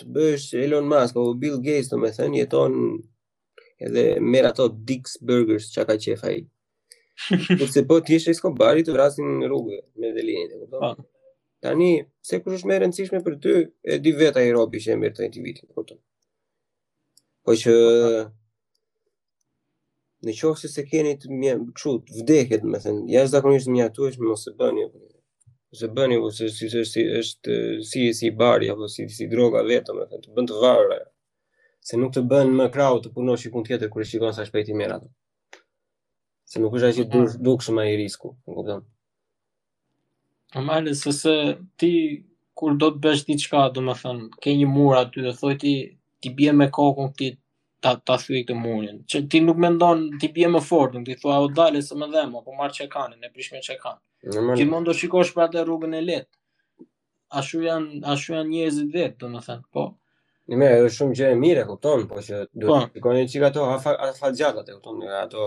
të bëhesh Elon Musk, apo Bill Gates, domethënë, jeton edhe merr ato Dick's Burgers që ka qejf ai. Kurse po të ishe Escobar, të vrasin në rrugë, me dhe linjën, e kupton? Po. Tani, se kush është më e rëndësishme për ty, e di vetë ai robi që e merr atë vendimin, e kupton? Po që në qoftë se se keni të, kështu, vdekje, me thënë, jashtëzakonisht mjaftueshëm, mos e bëni, se bëni, po se si, si, si, është si, si bari, apo si, si droga vetë, me thënë, të bën të varur ajo. Se nuk të bën më krau të punosh punë tjetër, kur e shikon sa shpejt i merr ato. Se nuk është aq i dukshëm ai risku, e kupton. Po mirë, se se ti kur do të bësh diçka, domethënë, ke një mur aty e thua ti, t'i bie me kokë këtij ta ta thyej këtë murin, që ti nuk mendon t'i bie më fort, nuk ti thua o dale se më dhemb, po marr çekanin, e prish me çekan. Ti Normal. mund të shikosh për atë rrugën e lehtë. Ashtu janë, ashtu janë njerëzit vetë, domethënë, po. Në mirë, është shumë gjë e mirë, e kupton, po që duhet Po, të shikoni çik ato afa- afatgjatat, e kupton, ato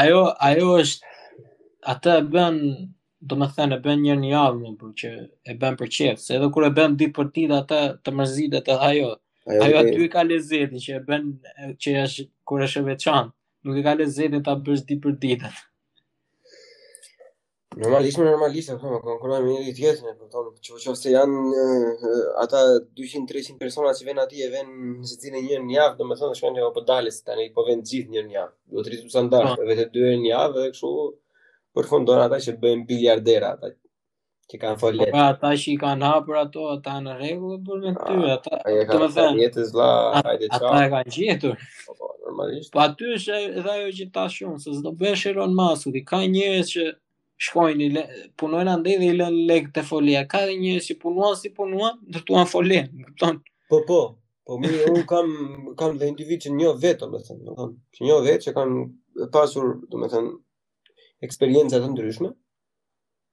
Ajo, ajo është, atë e bën, domethënë, e bën një herë në javë, më pëlqen që e bën për qejf, se edhe kur e bën ditë për ditë, atëherë të mërzitet ajo. Ajo, ajo aty e ka lezetin që e bën, që është, kur është e veçantë, nuk e ka lezetin ta bësh ditë për ditë. Normalisht, normalisht, apo më konkurrojmë me njëri-tjetrin, po thonë, që në qoftë se janë, e, ata 200-300 persona që venë atje, venë secili një herë në javë, domethënë shkojnë nga po dalë, se tani po venë të gjithë një herë në javë. Do të rritet standardi, po. Vete dy herë në javë dhe kështu përfundojnë ata që bëjnë miliarderë ata që kanë foletë. Po ata që i kanë hapur ato, ata në rregull po me ty, ata, domethënë, jetë, vlla, hajde çao. Ata e kanë gjetur. Po, po, normalisht. Po aty është edhe ajo që thashë unë, se s'do bëhesh Elon Musk, ka njerëz që shkojnë, punojnë andej dhe i lënë lekët te foleja, ka dhe njerëz që punuan si punuan, ndërtuan fole, e kupton. Po, po, po, mirë, unë kam, kam dhe individë që njoh vetë, me thënë, me thënë, që njoh vetë që kanë pasur, domethënë, eksperienca të ndryshme,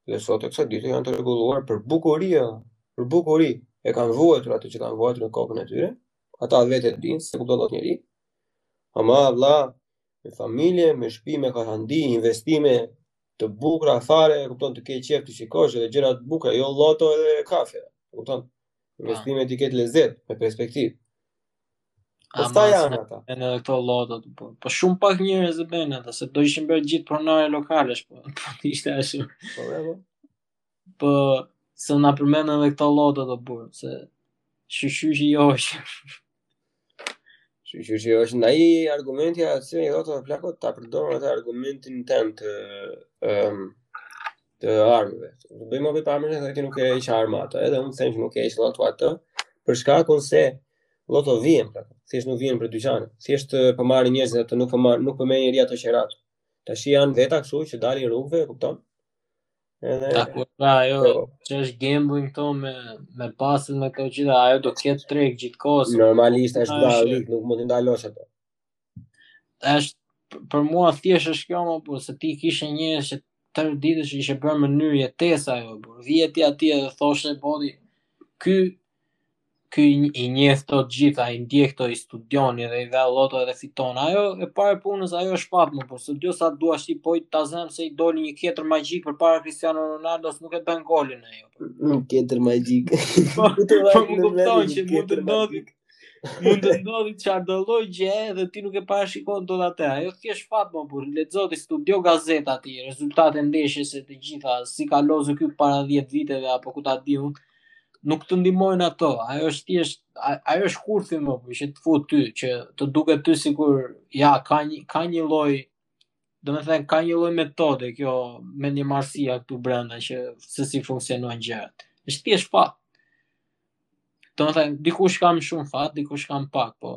dhe sot e kësaj dite janë të rregulluar për bukuri, për bukuri, e kanë vuajtur atë që kanë vuajtur në kokën e tyre, Ata vetë e dinë, s'e kupton dot njeri. Ama vlla, me familje, me shtëpi, me katandi, investime të bukura fare, e kupton të kesh qejf të shikosh edhe gjëra të bukura, jo lloto edhe kafe. E kupton? Investime t'i ketë lezet, me perspektivë. Po sa janë ata? Edhe këto llotot, po. Po shumë pak njerëz e bëjnë atë, se do ishin bërë të gjithë pronarë lokalesh, po. Po ishte ashtu. Po, po. Po se na përmend edhe këto llotot o burrë, se shyqyr që jo është. Shyqyr që jo është, ndaj argumenti, a, se llotot plako ta përdor edhe argumentin tënd të, um, të armëve. Më bëjnë lobim për armët edhe ti nuk i heq armët, edhe unë të them që nuk i heq llotot, për shkakun se llotot vihen, plako. Thjesht nuk vihen nëpër dyqane, thjesht eh, për po marë njerëz dhe të nuk për po marë, nuk për po me njeri ato qeratë. Tashi janë veta kështu që dalin rrugëve, kupton? Edhe Ta ku pra ajo Po. që është gambling këto me me bastet me këto gjëra, ajo do të ketë treg gjithë kohës. normalisht është Ai është- varrëlik, nuk mund të ndalosh ato. Është për- për mua thjesht është kjo mo po se ti kishe njerëz që tërë ditën që ishte bërë mënyrë jetesa ajo, po vije ti atje dhe thoshe bodi ky Ky i njeh kto të gjitha, i ndjek kto, i studion edhe i vë loto edhe fiton. Ajo e para punës, ajo është fat mo po, studio sa të duash ti, po ta zëmë se i doli një tjetër magjik përpara Cristiano Ronaldos nuk e bën golin ajo. Një tjetër magjik. Po, po më kupton që mund të ndodhi mund të ndodhi çfarëdolloj gjëje edhe ti nuk e parashikon dot atë. Ajo thjesht fat mo po, lexo ti studio gazetat ti, rezultatet e ndeshjeve të gjitha, si ka lozur ky para 10 viteve apo ku ta di unë. nuk të ndihmojnë ato. Ajo është thjesht ajo është kurthi mo po që të fut ty që të duket ty sikur ja ka një ka një lloj domethënë ka një lloj metode kjo me një marrëzi këtu brenda që se si funksionojnë gjërat. Është thjesht fat. Domethënë dikush ka më shumë fat, dikush ka më pak, po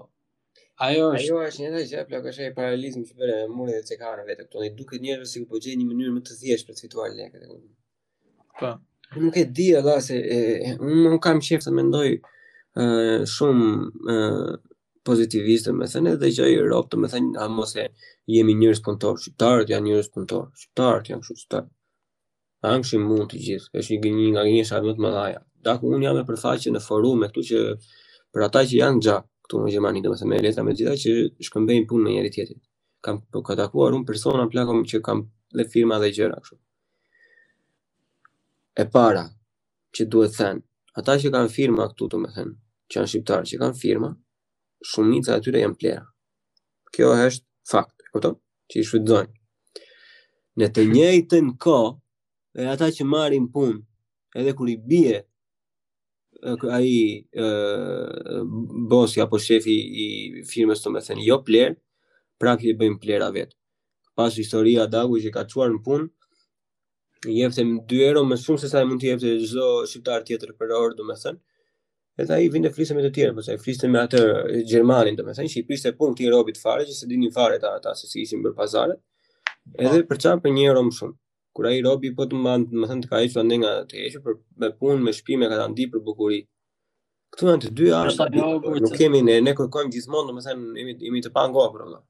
Ajo është. Ajo është një gjë plak, është një paralelizëm që bëre me mundin e cekarëve të këtu. Duket njerëzve sikur po gjejnë një mënyrë më të thjeshtë për të fituar lekë. Po. Nuk e di edhe se e, unë nuk kam qejf të mendoj e, shumë e, pozitivisht, domethënë edhe që o rob, domethënë, a mo se jemi njerëz punëtorë, shqiptarët janë njerëz punëtorë, shqiptarët janë kështu shqiptarët janë kështu mund të gjithë, është një gënjë nga gënjeshtrat më të mëdhaja. Daku unë jam e përfaqë në forume këtu që për ata që janë gjallë këtu në Gjermani, domethënë me letra me gjitha që shkëmbejnë punë me njëri tjetrin. Kam po kam takuar unë persona plako që kanë dhe firma dhe gjëra kështu. E para që duhet thënë, ata që kanë firma këtu, domethënë, që janë shqiptarë që kanë firma, shumica e tyre janë plehra. Kjo është fakt, e kupton, që i shfrytëzojnë. Në të njëjtën kohë, e ata që marrin punë, edhe kur i bie, ai bosi apo shefi i firmës domethënë, jo plehrë, prapë i bëjnë plehra vetë. pas historia Dagu që ka çuar në punë, i jepte 2 euro më shumë se sa i mund të jepte çdo shqiptar tjetër për orë, domethënë. Edhe ai vinte fliste me të tjerë, pastaj fliste me atë gjermanin, domethënë që i prishte punë këtij robit fare që s'e dinin fare ata ata se si ishin bërë pazare. Edhe për çfarë për 1 euro më shumë. Kur ai robi po të mban, domethënë të ka hequr ndaj nga të hequr për me punë, me shpi, të ka ndihmu për bukuri. Këtu janë të dyja, nuk kemi ne, ne kërkojmë gjithmonë, domethënë jemi jemi të pangopur, domethënë.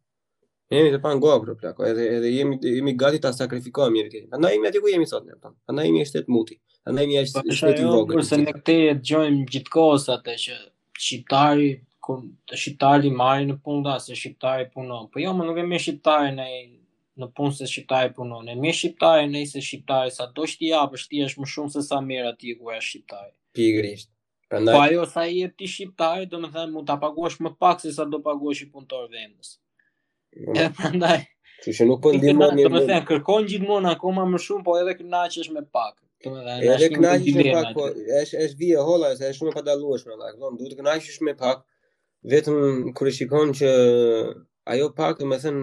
Jemi të pangopur plako, edhe, edhe jemi, jemi gati ta sakrifikojmë njëri-tjetrin. Andaj jemi aty ku jemi sot ne. Andaj jemi shtet muti. Andaj jemi e po, shtet i vogël. Po se ne këtë e dëgjojmë gjithë kohës atë që shqiptari, kur të shqiptarin e marrin në punë, tha, se shqiptari punon. Po jo, mo, nuk e merr shqiptarin në punë se shqiptari punon. E merr shqiptarin se shqiptarit sa do t'i japësh ti është më shumë se sa merr aty ku është shqiptari. Pikërisht. Prandaj Po ajo sa i jep ti shqiptarit, domethënë mund ta paguash më pak se sa do paguash një punëtor vendas. Mm. E prandaj Kështu që nuk po ndihmon një mund. Domethënë kërkon gjithmonë akoma më shumë, po edhe kënaqesh me pak. Domethënë edhe është një kënaqesh me dilemë pak, po aty. është është vijë e hollë, është është shumë e padallueshme valla. Kupton, duhet të kënaqesh me pak. Vetëm kur e shikon që ajo pak, domethënë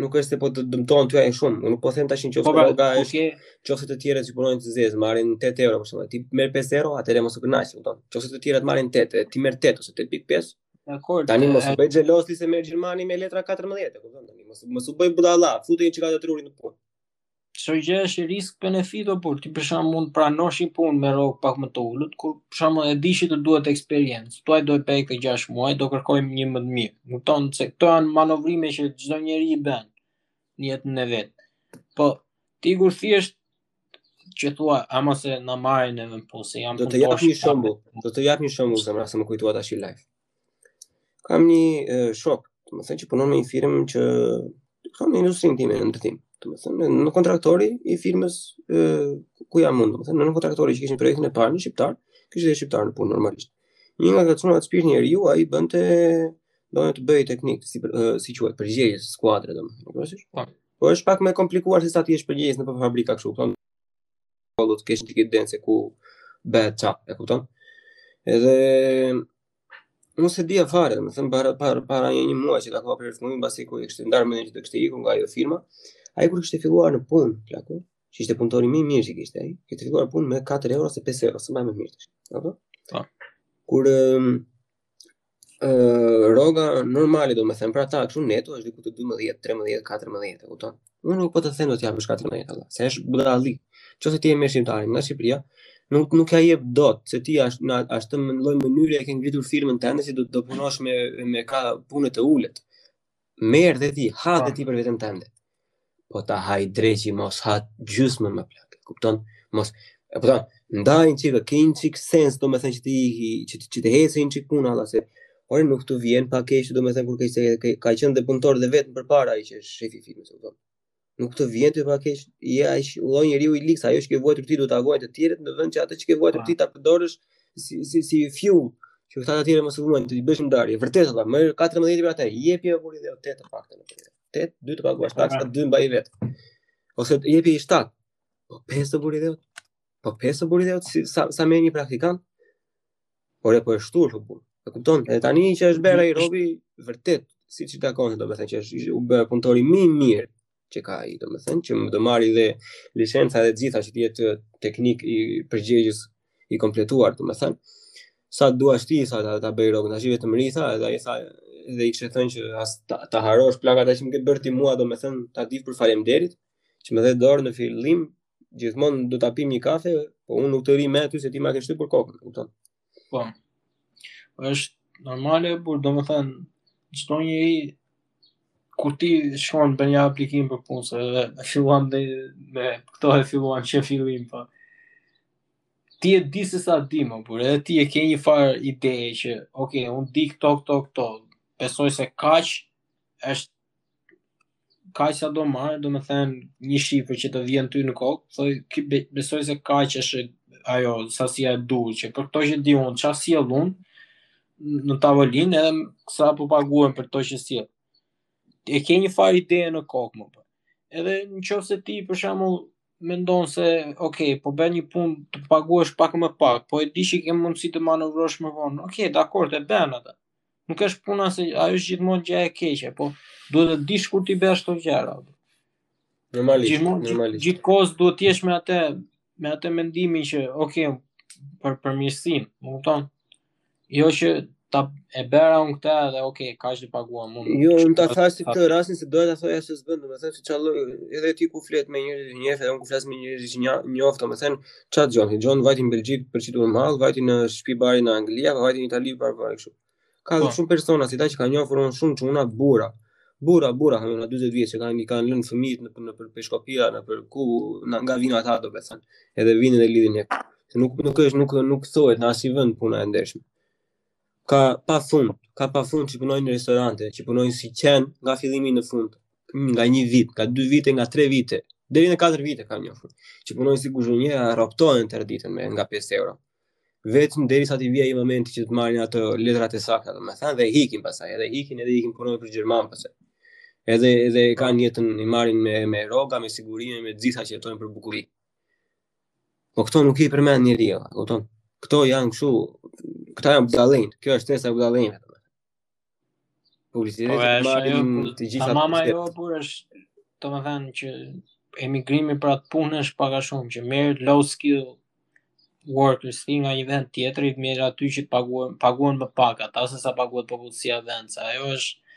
nuk është se po të dëmton ty ai shumë. Unë nuk po them tash në qoftë se rroga është, qoftë se të tjerët që punojnë në të zezë, marrin 8 euro për shembull. Ti merr 5 euro, atëherë mos u kënaq, e kupton? Qoftë se të tjerët marrin 8, ti merr 8 ose 8.5. Dakord. Tani mos u bëj xheloz ti se merr gjermani me letra 14, e kupton? Tani mos mos u bëj budalla, futi një çikë atë trurin në punë. Çdo gjë është risk benefit apo ti për shembull mund të pranosh një punë me rrogë pak më të ulët, kur për shembull e di që të duhet eksperiencë, thua do të pres gjashtë muaj, do kërkoj një më të mirë. Kupton se këto janë manovrime që çdo njeri i bën në jetën e vet. Po ti kur thjesht që thua, ama se na marrin edhe në punë, se jam Do të jap punëtor. një shembull, do të jap një shembull zemra se më kujtua tash live. Kam një shok, domethënë që punon me një firmë që kupton, në industrinë time në ndërtim. Domethënë, nënkontraktori i firmës ku jam unë, domethënë, nënkontraktori që kishin projektin e parë në shqiptar, kishin dhe shqiptarë në punë normalisht. Një nga këta çunat shpirt njeriu, ai bënte donte të bëhej teknik si si quhet përgjegjës skuadre domethënë. Po. po është pak më e komplikuar se sa të jesh përgjegjës në fabrikë kështu, kupton shkollë duhet të kesh ide se ku bëhet ça, e kupton? Edhe unë s'e dija fare, domethënë, para, para, para një një muaj që e takova për herë të fundit, mbasi ky ishte ndarë domethënë kishte ikur nga ajo firma, ai kur kishte filluar në punë, plako, që ishte punëtori më i mirë që kishte, ai kishte filluar punë me 4 euro a 5 euro, s'e mbaj mend mirë shumën, apo? Po. Kur, um, rroga normale domethënë për ata kështu neto është diku te 12, 13, 14 e kupton unë nuk po të them do të japësh 14 alla se është budallëk qoftë se ti e merr shqiptarin nga Shqipëria nuk nuk ja jep dot se ti ashtu në atë lloj mënyre e ke ngritur firmën tënde që do të punosh me me krah pune të ulët Merr dhe ti, ha dhe ti për veten tënde. Po ta hajë dreqi, mos ha gjysmën më plak. Kupton? Mos, e kupton? Ndaje një çikë, ki një çikë sens, domethënë që ti, që, që të ecë një çikë puna, dhe se, ore nuk të vjen pak keq, domethënë kur ke, ka qenë dhe punëtor dhe vetë më përpara, ai që është shefi i firmës, kupton? Nuk të vjen të pak keq, je ai lloj njeriu i lig, ajo që ke vuajtur ti do ta vuajnë të tjerët në vend që atë që ke vuajtur ti ta përdorësh si si si fiu që këta të tjerë mos e vuajnë, ti bësh ndarje. Vërtet valla, më 14 për atë, jepi apo ide 8 të paktën. 8, 2 të paguash taksa, 2 mbaj vetë. Ose jepi 7. Po 5 të buri dhe. Po 5 të buri dhe si sa sa më një praktikant. Ore po e shtur të punë. E kupton? E tani që është bërë ai robi vërtet, siç i takon, domethënë që u bë punëtori më i mirë që ka ai, domethënë që më do marri dhe licenca dhe gjitha që të jetë teknik i përgjegjshëm i kompletuar, domethënë. Sa dua ti sa ta, ta bëj rrogën, tash vetëm m'i tha, edhe ai tha dhe i kishte thënë që as ta, ta harrosh plakat që më ke bërë ti mua, domethënë ta di për faleminderit që më dhe dorë në fillim gjithmonë do ta pimë një kafe, po unë nuk të rri më aty se ti ma ke shtypur kokën, kupton? Po. Po është normale, por domethënë çdo njeri kur ti shkon për një aplikim për punë se e filluam dhe me këto e filluam që fillim po ti e di se sa di, mo, por edhe ti e ke një farë ideje që ok unë di këto këto këto besoj se kaq është kaq sa do marrë, domethënë një shifër që të vjen ty në kokë, thoj, ky be- besoj se kaq është ajo sasia e duhur që për këto që di unë, ça sjell unë në tavolinë edhe m- sa po paguhen për këto që sjell. E ke një farë ideje në kokë më po. Edhe në qoftë se ti për shembull mendon se ok, po bën një punë të paguhesh pak më pak, po e di që ke mundësi të manovrosh më vonë. Ok, dakord, e bën atë. Nuk është puna se ajo është gjithmonë gjë e keqe, po duhet të dish kur t'i bësh këto gjëra. Normalisht, gjithmonë normalisht. Gjithë kohës duhet të jesh me atë me atë mendimin që ok, për përmirësim, më kupton? Jo që ta e bëra unë këtë dhe ok, kaq të paguam unë. Jo, unë ta thashë si këtë rastin se doja ta thoja se s'bën, domethënë se çallë edhe ti kur flet me njerëz të njëjtë, edhe unë kur flas me njerëz të njëjtë, domethënë Ça dëgjon, dëgjon vajti në Belgjikë për shitur mall, vajti në shtëpi bari në Angli, apo vajti në Itali për bari kështu. Ka po. shumë persona si ta që kanë njohur unë shumë çuna burra. Burra, burra, ka nga 40 vjeç që kanë i kanë lënë fëmijët në nëpër Peshkopira, nëpër ku na nga vinin ata domethënë. Edhe vinin dhe lidhnin. Se nuk nuk është nuk nuk thohet në asnjë vend puna e ndershme. Ka pafund, ka pafund që punojnë në restorante, që punojnë si qenë nga fillimi në fund, nga një vit, nga dy vite, nga tre vite, deri në katër vite kam njohur, që punojnë si kuzhinierë, rropaten tërë ditën me nga 5 euro. Vetëm derisa t'i vijë momenti që të marrin ato letrat e sakta, domethënë, dhe ikin pastaj, edhe ikin, edhe ikin punojnë për gjerman pastaj. Edhe, edhe kanë jetën, i marrin me, me rroga, me sigurime, me të gjitha që jetojnë për bukuri. Po këto nuk i përmend njeri va, e kupton? Këto janë kështu, këta janë budallin, kjo është tesa budallin. Publicitet po, e marrin të gjitha. Ta mama jo, por është, domethënë që emigrimi për atë punë është pak a shumë, që merr low skill workers, ti nga një vend tjetër, i merr aty që paguhen, paguhen më pak, ata sesa paguhet popullsia vendase, ajo është,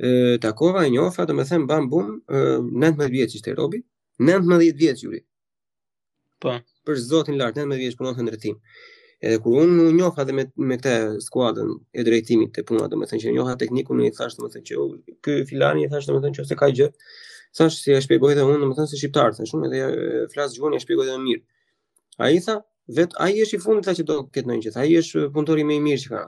e takova, e njofa, domethënë, bam bum, 19 vjeç ishte Robi, 19 vjeç njeri. Po. Për zotin lart, 19 vjeç punon në ndërtim. Edhe kur unë u njofa dhe me me këtë skuadrën e drejtimit të punës, domethënë që njoha teknikun, i thashë domethënë që ky filani i thashë domethënë që se ka gjë. Thashë si e shpjegoj dhe unë domethënë se shqiptar thashë unë dhe flas gjuhën e shpjegoj dhe më mirë. Ai tha, vet ai është i fundit që do të ketë ndonjë gjë. Ai është punëtori më i mirë që ka.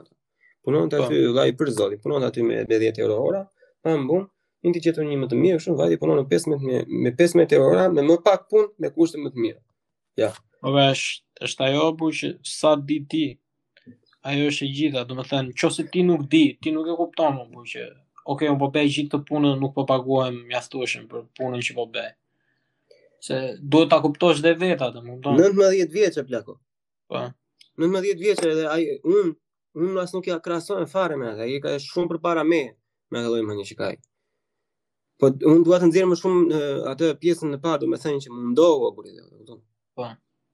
Punonte aty, vlla për zotin, punonte aty me 10 euro ora, bam bum, i gjeti një më të mirë, kështu vajti punon në 15 me, me 15 euro ora, me më pak punë, me kushte më të mira. Ja. Ove, është, është ajo, pra, që sa di ti, ajo është e gjitha, domethënë, qoftë se ti nuk di, ti nuk e kupton, pra, që, ok, unë po bëj gjithë këtë punën, nuk po paguhem mjaftueshëm për punën që po bëj. Se duhet ta kuptosh dhe vetë, domethënë. 19 vjeç o plako. Po. Në 19 vjeç edhe ai un un as nuk ja krahasoj fare me atë. Ai ka shumë përpara me me atë lloj mendje që ka ai. Po un dua të nxjerr më shumë atë pjesën e parë, domethënë që mundohu apo jo, e kupton? Po.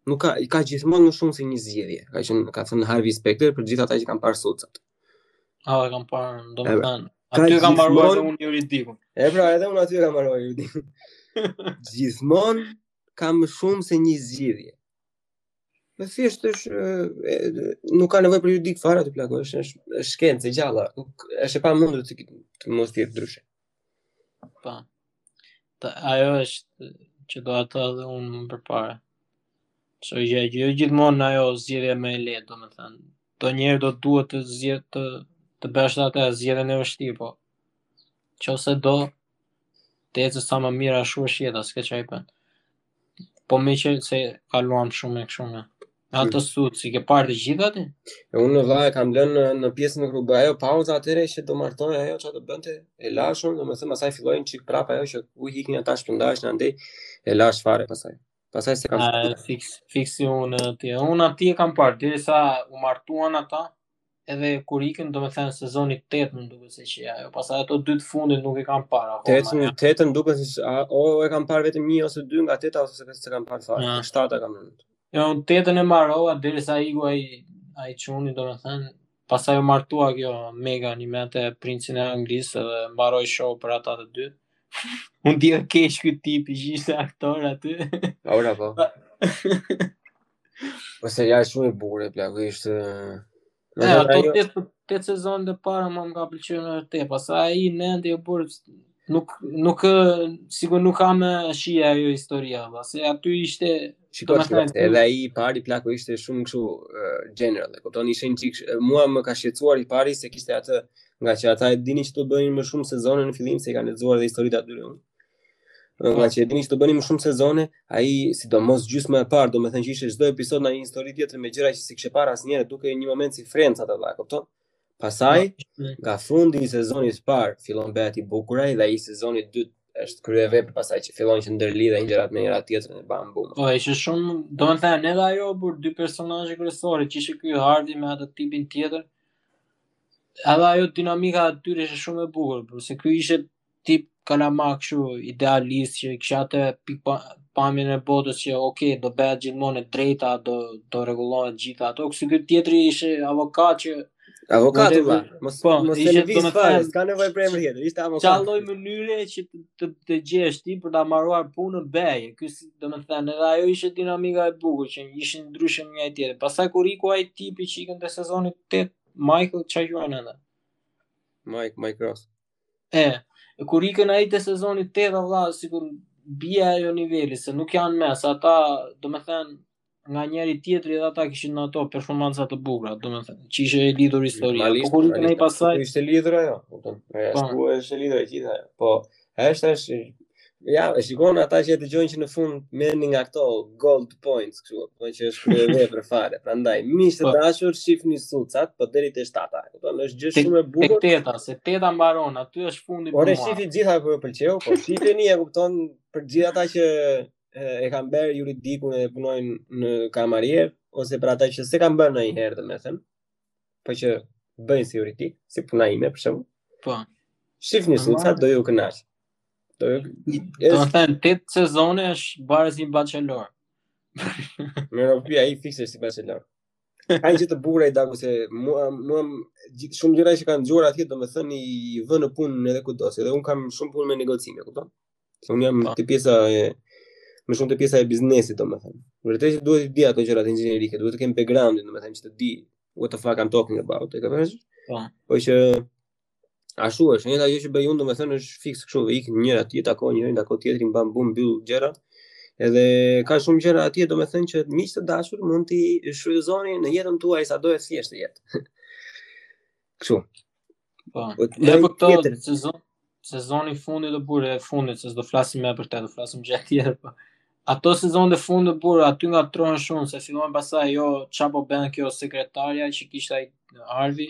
Nuk ka, ka gjithmonë më shumë se një zgjidhje. Ka qenë ka thënë Harvey Specter për gjithë ata që kanë parë Suits-at. A e kanë parë, domethënë. Aty e kam parë edhe unë juridikun. E pra, edhe unë aty e kam parë juridikun. Gjithmonë ka më shumë se një zgjidhje. Po thjesht është nuk ka nevojë për juridik fare aty plako, është është shkencë e gjallë, është e pamundur të të mos jetë ndryshe. Po. Ta ajo është që doja ta dhe unë më përpara. So ja jo gjithmonë ajo zgjidhja më e lehtë, domethënë. Ndonjëherë do duhet të zgjedhësh të të bësh atë zgjidhjen e vështirë, po. Nëse do, Të ecë sa më mirë ashtu është jeta, s'ke ça i bën. Po meqenëse kaluam shumë kështu me. Atë Suits i ke parë të gjitha ti? E unë vlla e kam lënë në, në pjesën kur bëhet, ajo pauza atyre që do martohej ajo që do bënte, e lashë, domethënë pastaj fillojnë çikë prapë ajo që ikin ata shpërndahen andej, e lash fare pasaj. Pasaj s'e kam. Fiks si unë, ti, unë aty e kam parë, derisa u martuan ata, edhe kur ikën, do me thënë sezoni 8 më duket se që ajo, pastaj ato dy të fundit nuk i kam parë akoma. 8 më 8 më duket se a, o e kam parë vetëm një ose dy nga 8 ose s'e s'e kam parë fare. Ja. 7 e kam parë. Jo, unë 8 e mbarova derisa iku ai ai çuni, do me thënë pastaj u martua kjo Megani me atë princin e Anglisë dhe mbaroi show për ata të dy. U ndje keq ky tipi, që ishte aktor aty. Ora po. Po serial shumë i bukur o plako ishte. Ne ato ajo... tetë tetë sezonet e para më ka pëlqyer mua te, pastaj ai i nënti u bë nuk nuk sikur nuk ka më shije ajo historia, pastaj aty ishte Shiko, shiko, edhe ai i pari plako ishte shumë kështu uh, general, e kupton, ishte një çik, mua më ka shqetësuar i pari se kishte atë ngaqë ata e dinin që do bëjnë më shumë sezone në fillim se i kanë lexuar dhe historitë aty. Nga po. që e dinin që do bënin më shumë sezone, ai sidomos gjysma e parë, do me thënë që ishte çdo episod nga një histori tjetër me gjëra që s'i kishe parë asnjëherë, dukej një moment si Friends-at vlla, kupton? Pastaj, po. nga fundi i sezonit të parë, fillon bëhet i bukur ai dhe sezoni i dytë, është kryevepër pastaj që fillon që ndërlidhen gjërat me njëra tjetrën bam bum. Po, ishte shumë, do me thënë, edhe ajo, për dy personazhet kryesorë, që ishte ky Harvey me atë tipin tjetër, edhe ajo dinamika e atyre ishte shumë e bukur, për se ky ishte tip kalama kështu idealist që kishte atë pikëpamjen e botës që ok do bëhet gjithmonë e drejta, do do rregullohen të gjitha ato. Kurse ky tjetri ishte avokat që Avokat vëlla, mos po, mos e lëviz fare, s'ka nevojë për emër tjetër, ishte avokat. Çfarë lloj mënyre që të të, të gjesh ti për ta mbaruar punën bëje. Ky si, domethënë, edhe ajo ishte dinamika e bukur që ishin ndryshe nga njëri tjetri. Pastaj kur iku ai tipi që ikën te sezoni 8, Michael ça e quan atë. Mike Mike Ross. E, kur ikën ai te sezoni 8 vëlla sikur bie ajo niveli se nuk janë më, se ata, domethënë nga njëri tjetri dhe ata kishin ato performanca të bukura, domethënë që ishte e lidhur historia. Po kur ikën ai pastaj, ishte lidhur ajo, kupton? Po. Ashtu është e lidhur e gjitha. Po, është është Ja, e shikon ata që e dëgjojnë që në fund merrni nga këto gold points kështu, po që është kryevepër fare. Prandaj, miq të po. dashur, shifni Suits-at, po deri te shtata. Domethënë është gjë shumë e bukur. Te teta, se teta mbaron, aty është fundi për mua. Ore shifi të gjitha po ju pëlqeu, po shifeni e kupton për të gjithë ata që e kanë bërë juridikun e punojnë kamarier ose për ata që s'e kanë bërë ndonjëherë, domethënë, po që bëjnë si juridik, si puna ime për shembull. Po. Shifni Suits-at do ju kënaqë. Do të thënë 8 sezone është barës një bachelor. Mirë, po ai fikse si bachelor. Ai gjithë burra i dagu se mua mua shumë gjëra që kanë xhiruar atje, domethënë i vë në punë edhe kudo, se edhe un kam shumë punë me negocime, kupton? Se un jam po. te pjesa e më shumë te pjesa e biznesit, domethënë. Vërtet që duhet të di ato gjërat inxhinierike, duhet të kem background-in, domethënë që të di what the fuck I'm talking about, e ke parasysh? Po. Po që Ashtu është, njëta gjë që bëj unë, domethënë është fiks kështu, ik njëra aty, tako njërin, tako tjetrin, bam bum mbyll gjëra. Edhe ka shumë gjëra atje, domethënë që miq të dashur mund t'i shfrytëzoni në jetën tuaj sado e thjeshtë të jetë. Kështu. Po. po ja po këto tjetër. sezon sezoni fundi të burrë e fundit, se s'do flasim më për të, do flasim gjë tjetër. Po. Ato sezon të fundit të burrë aty nga tërrohen shumë se fillon pastaj jo ça po bën kjo sekretarja që kishte ai Harvi,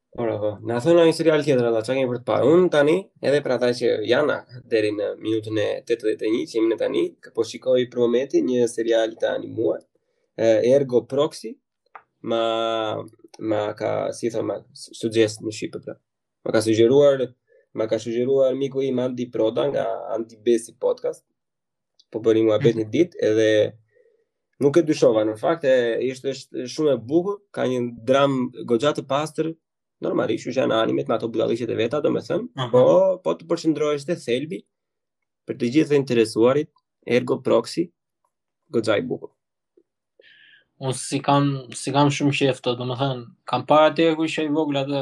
Ora, po. Na thuaj një serial tjetër atë, ça kemi për të parë. Unë tani, edhe për ata që janë deri në minutën e 81 që jemi ne tani, po shikoj për momentin një serial të animuar, Ergo Proxy, ma ma ka, si thonë, ma suggest në shqip pra. Ma ka sugjeruar, ma ka sugjeruar miku im Andi Proda nga Andi Besi Podcast. po bënte mua be një ditë edhe nuk e dyshova në fakt e ishte shumë e bukur, ka një dramë goxha të pastër, normalisht që janë animet me ato budalliqet e veta, domethënë, uh -huh. po po të përqendrohesh te thelbi për të gjithë të interesuarit, ergo proxy goxha i bukur. Unë s'i kam s'i kam shumë qejf këto, domethënë, kam parë atë kur isha i vogël atë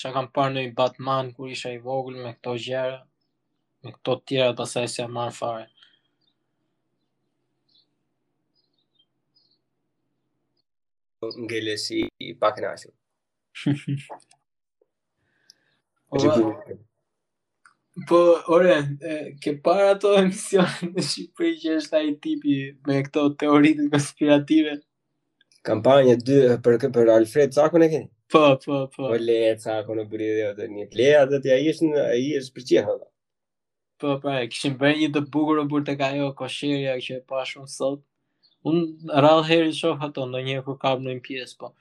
Ça kam parë ndonjë Batman kur isha i vogël me këto gjëra, me këto të tjera pastaj s'e marr fare. Ngele si pak në ashtu. Po, ore, e, ke parë ato emisione në Shqipëri që është ai tipi me këto teoritë konspirative. Kam pa nja dy për për Alfred Cakon e ke. Po, po, po. Po lëre Cakon o burrë lëre atë një le atë ti ai është ai është për çeha. Po, pra, e kishim bërë një të bukur për të tek ajo kosherja që e pa shumë sot. Un rrallë herë i shoh ato ndonjëherë kur kap ndonjë pjesë, po.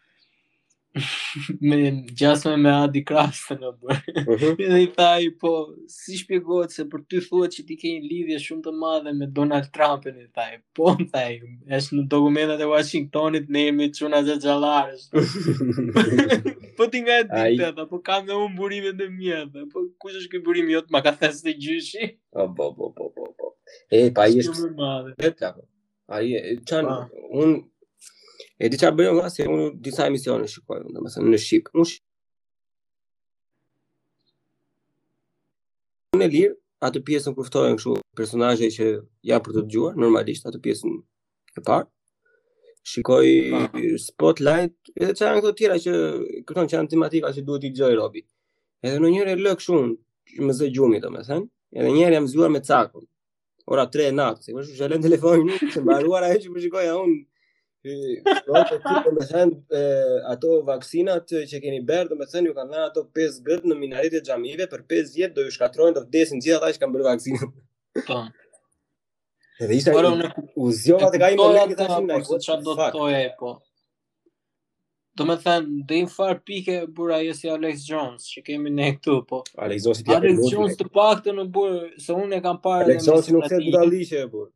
me gjasë me Adi Krastën e bëri. Uh -huh. Dhe i tha ai po, si shpjegohet se për ty thuhet që ti ke një lidhje shumë të madhe me Donald Trumpin, i tha ai po, më tha ai, është në dokumentat e Washingtonit, ne jemi çuna xhaxhallarësh. po ti nga e di, tha, po kam dhe unë burimet e mia, tha, po kush është ky burimi jot, ma ka thënë stërgjyshi. O, bo, bo, bo, bo, bo. E, pa i është... Shumë madhe. E, plako. A i, qanë, pa. unë... E di ça bëj se unë disa emisione shikoj, domethënë, në shqip. Unë shqip. Zonë e Lirë, atë pjesën kur ftohen kështu personazhe që janë për të dëgjuar normalisht atë pjesën e parë. Shikoj ah. Spotlight, edhe çfarë këto tjera që kërkon që janë tematika që duhet t'i dëgjojë robi. Edhe një herë e lë kështu më zë gjumi domethënë, edhe një herë jam zgjuar me Cakon. Ora 3 e natës, sigurisht që e le telefonin nuk të mbaruar ajo që më shikoj ja unë. Po të ti po më thën ato vaksinat që keni bërë, domethënë ju kanë vënë ato 5G në minaret e xhamive për 5 vjet do ju shkatërrojnë të vdesin gjithë ata që kanë bërë vaksinën. Po. Edhe ishte Por unë u zgjova tek ai moment thashë unë po çfarë do të thoje po. Domethënë, deri në një farë pike burra jo si Alex Jones, që kemi ne këtu po. Alex Jones ti Alex Jones të paktën o burrë, se unë e kam parë Alex Jones nuk thotë budallëqe o burrë.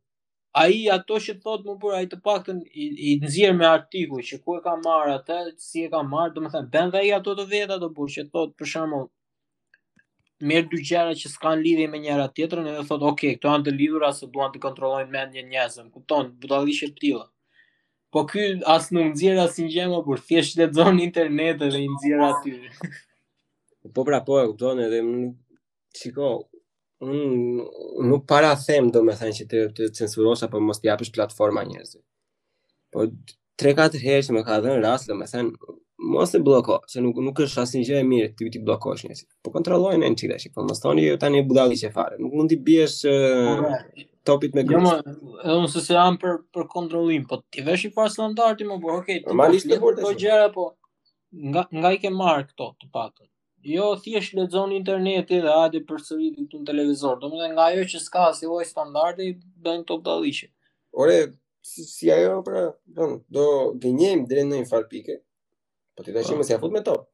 Ai ato që thotë more burrë, ai të paktën i, i nxjerr me artikuj që ku e ka marrë atë, si e ka marrë, domethënë, bën dhe ai ato të veta o burrë që thotë për shembull merr dy gjëra që s'kan lidhje me njëra tjetrën edhe thotë ok, këto janë të lidhura se duan të kontrollojnë mendjen e njerëzve. Kupton, budallëqe të tilla. Po ky as nuk nxjerr asnjë gjë më por thjesht lexon në internet dhe i nxjerr aty. Po pra po e kupton edhe shiko, unë nuk para them domethënë që të të censurosh apo mos të japësh platforma njerëzve. Po tre katër herë që më ka dhënë rasti, domethënë mos e bllokoni, se nuk nuk është asnjë gjë e mirë ti t'i bllokosh njerëzit. Po kontrollojeni një çikë, po mos thoni ju tani budallëqe fare. Nuk mund t'i biesh topit me gjithë. Jo, edhe unë s'jam për për kontrollim, po t'i vësh një farë standardi më po, okay. Normalisht po gjëra po nga nga i ke marrë këto të paktën. Jo, thjesht lexon në internet dhe hajde përsëriti këtu në televizor. Domethënë nga ajo që s'ka asnjë lloj standardi bën këto budallëqe. Ore, si, si ajo pra, do do gënjejmë deri në një farë pike. Po ti tash po. mos ia fut me top.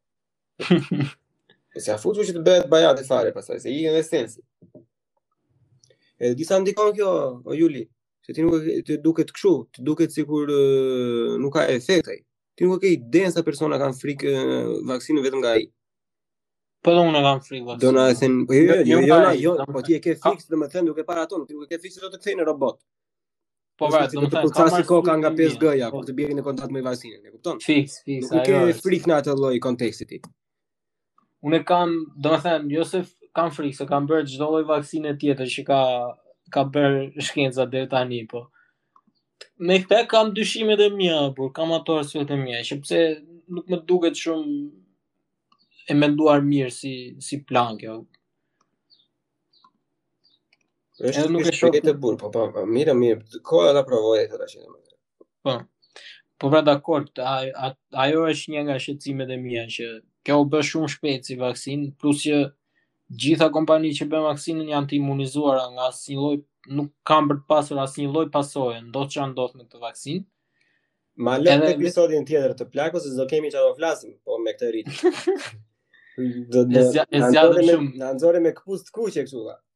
Mos ia fut që të bëhet bajate fare pastaj, se ikën dhe sensi. E di sa ndikon kjo, o Juli, se ty nuk të duket kështu, të duket sikur nuk ka efekt ai. Ti nuk e ke idenë sa persona kanë frikë vaksinën vetëm nga ai. Po dhe unë kam frikë vaksinën. Domethënë, po jo, jo, jo, jo, po ti e ke frikë, domethënë duke parë ato, ti nuk e ke frikë se do të kthejnë robot. Po vetë, domethënë, ka marrë koka nga 5G-ja, kur të bien në kontakt me vaksinën, e kupton? Fiks, fiks, ajo. Nuk e ke frikë në atë lloj konteksti ti. Unë kam, domethënë, jo se kam frikë, se kam bërë çdo lloj vaksine tjetër që ka ka bërë shkenca deri tani, po. Me këtë kam dyshimet e mia, por kam ato arsyet e mia, sepse nuk më duket shumë e menduar mirë si si plan kjo. Është nuk e shoh të burr, po po, mirë, mirë, koha ta provojë këtë tash. Po. Po pra dakord, ajo është një nga shqetësimet e mia që kjo u bë shumë shpejt si vaksinë, plus që gjithë kompanitë që bëjnë vaksinën janë të imunizuara nga asnjë lloj nuk kanë për të pasur asnjë lloj pasoje, ndodh ça ndodh me këtë vaksinë. Ma lë edhe... episodin tjetër të podkast se do kemi çfarë të flasim po me këtë rit. do të zgjatë shumë. Na nxore me këpucë të kuqe kështu.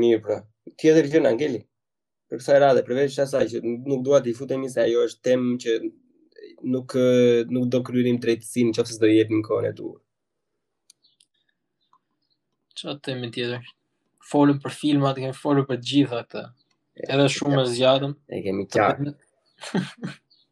Mirë pra. Tjetër gjë na ngeli. Për kësaj radhe, përveç asaj që nuk dua të i futemi se ajo është temë që nuk nuk do kryenim drejtësinë qoftë se s'do i jepim kohën e duhur. Çfarë temë tjetër? Folëm për filmat, kemi folur për gjitha këta. Edhe shumë e zgjatëm. E kemi qartë.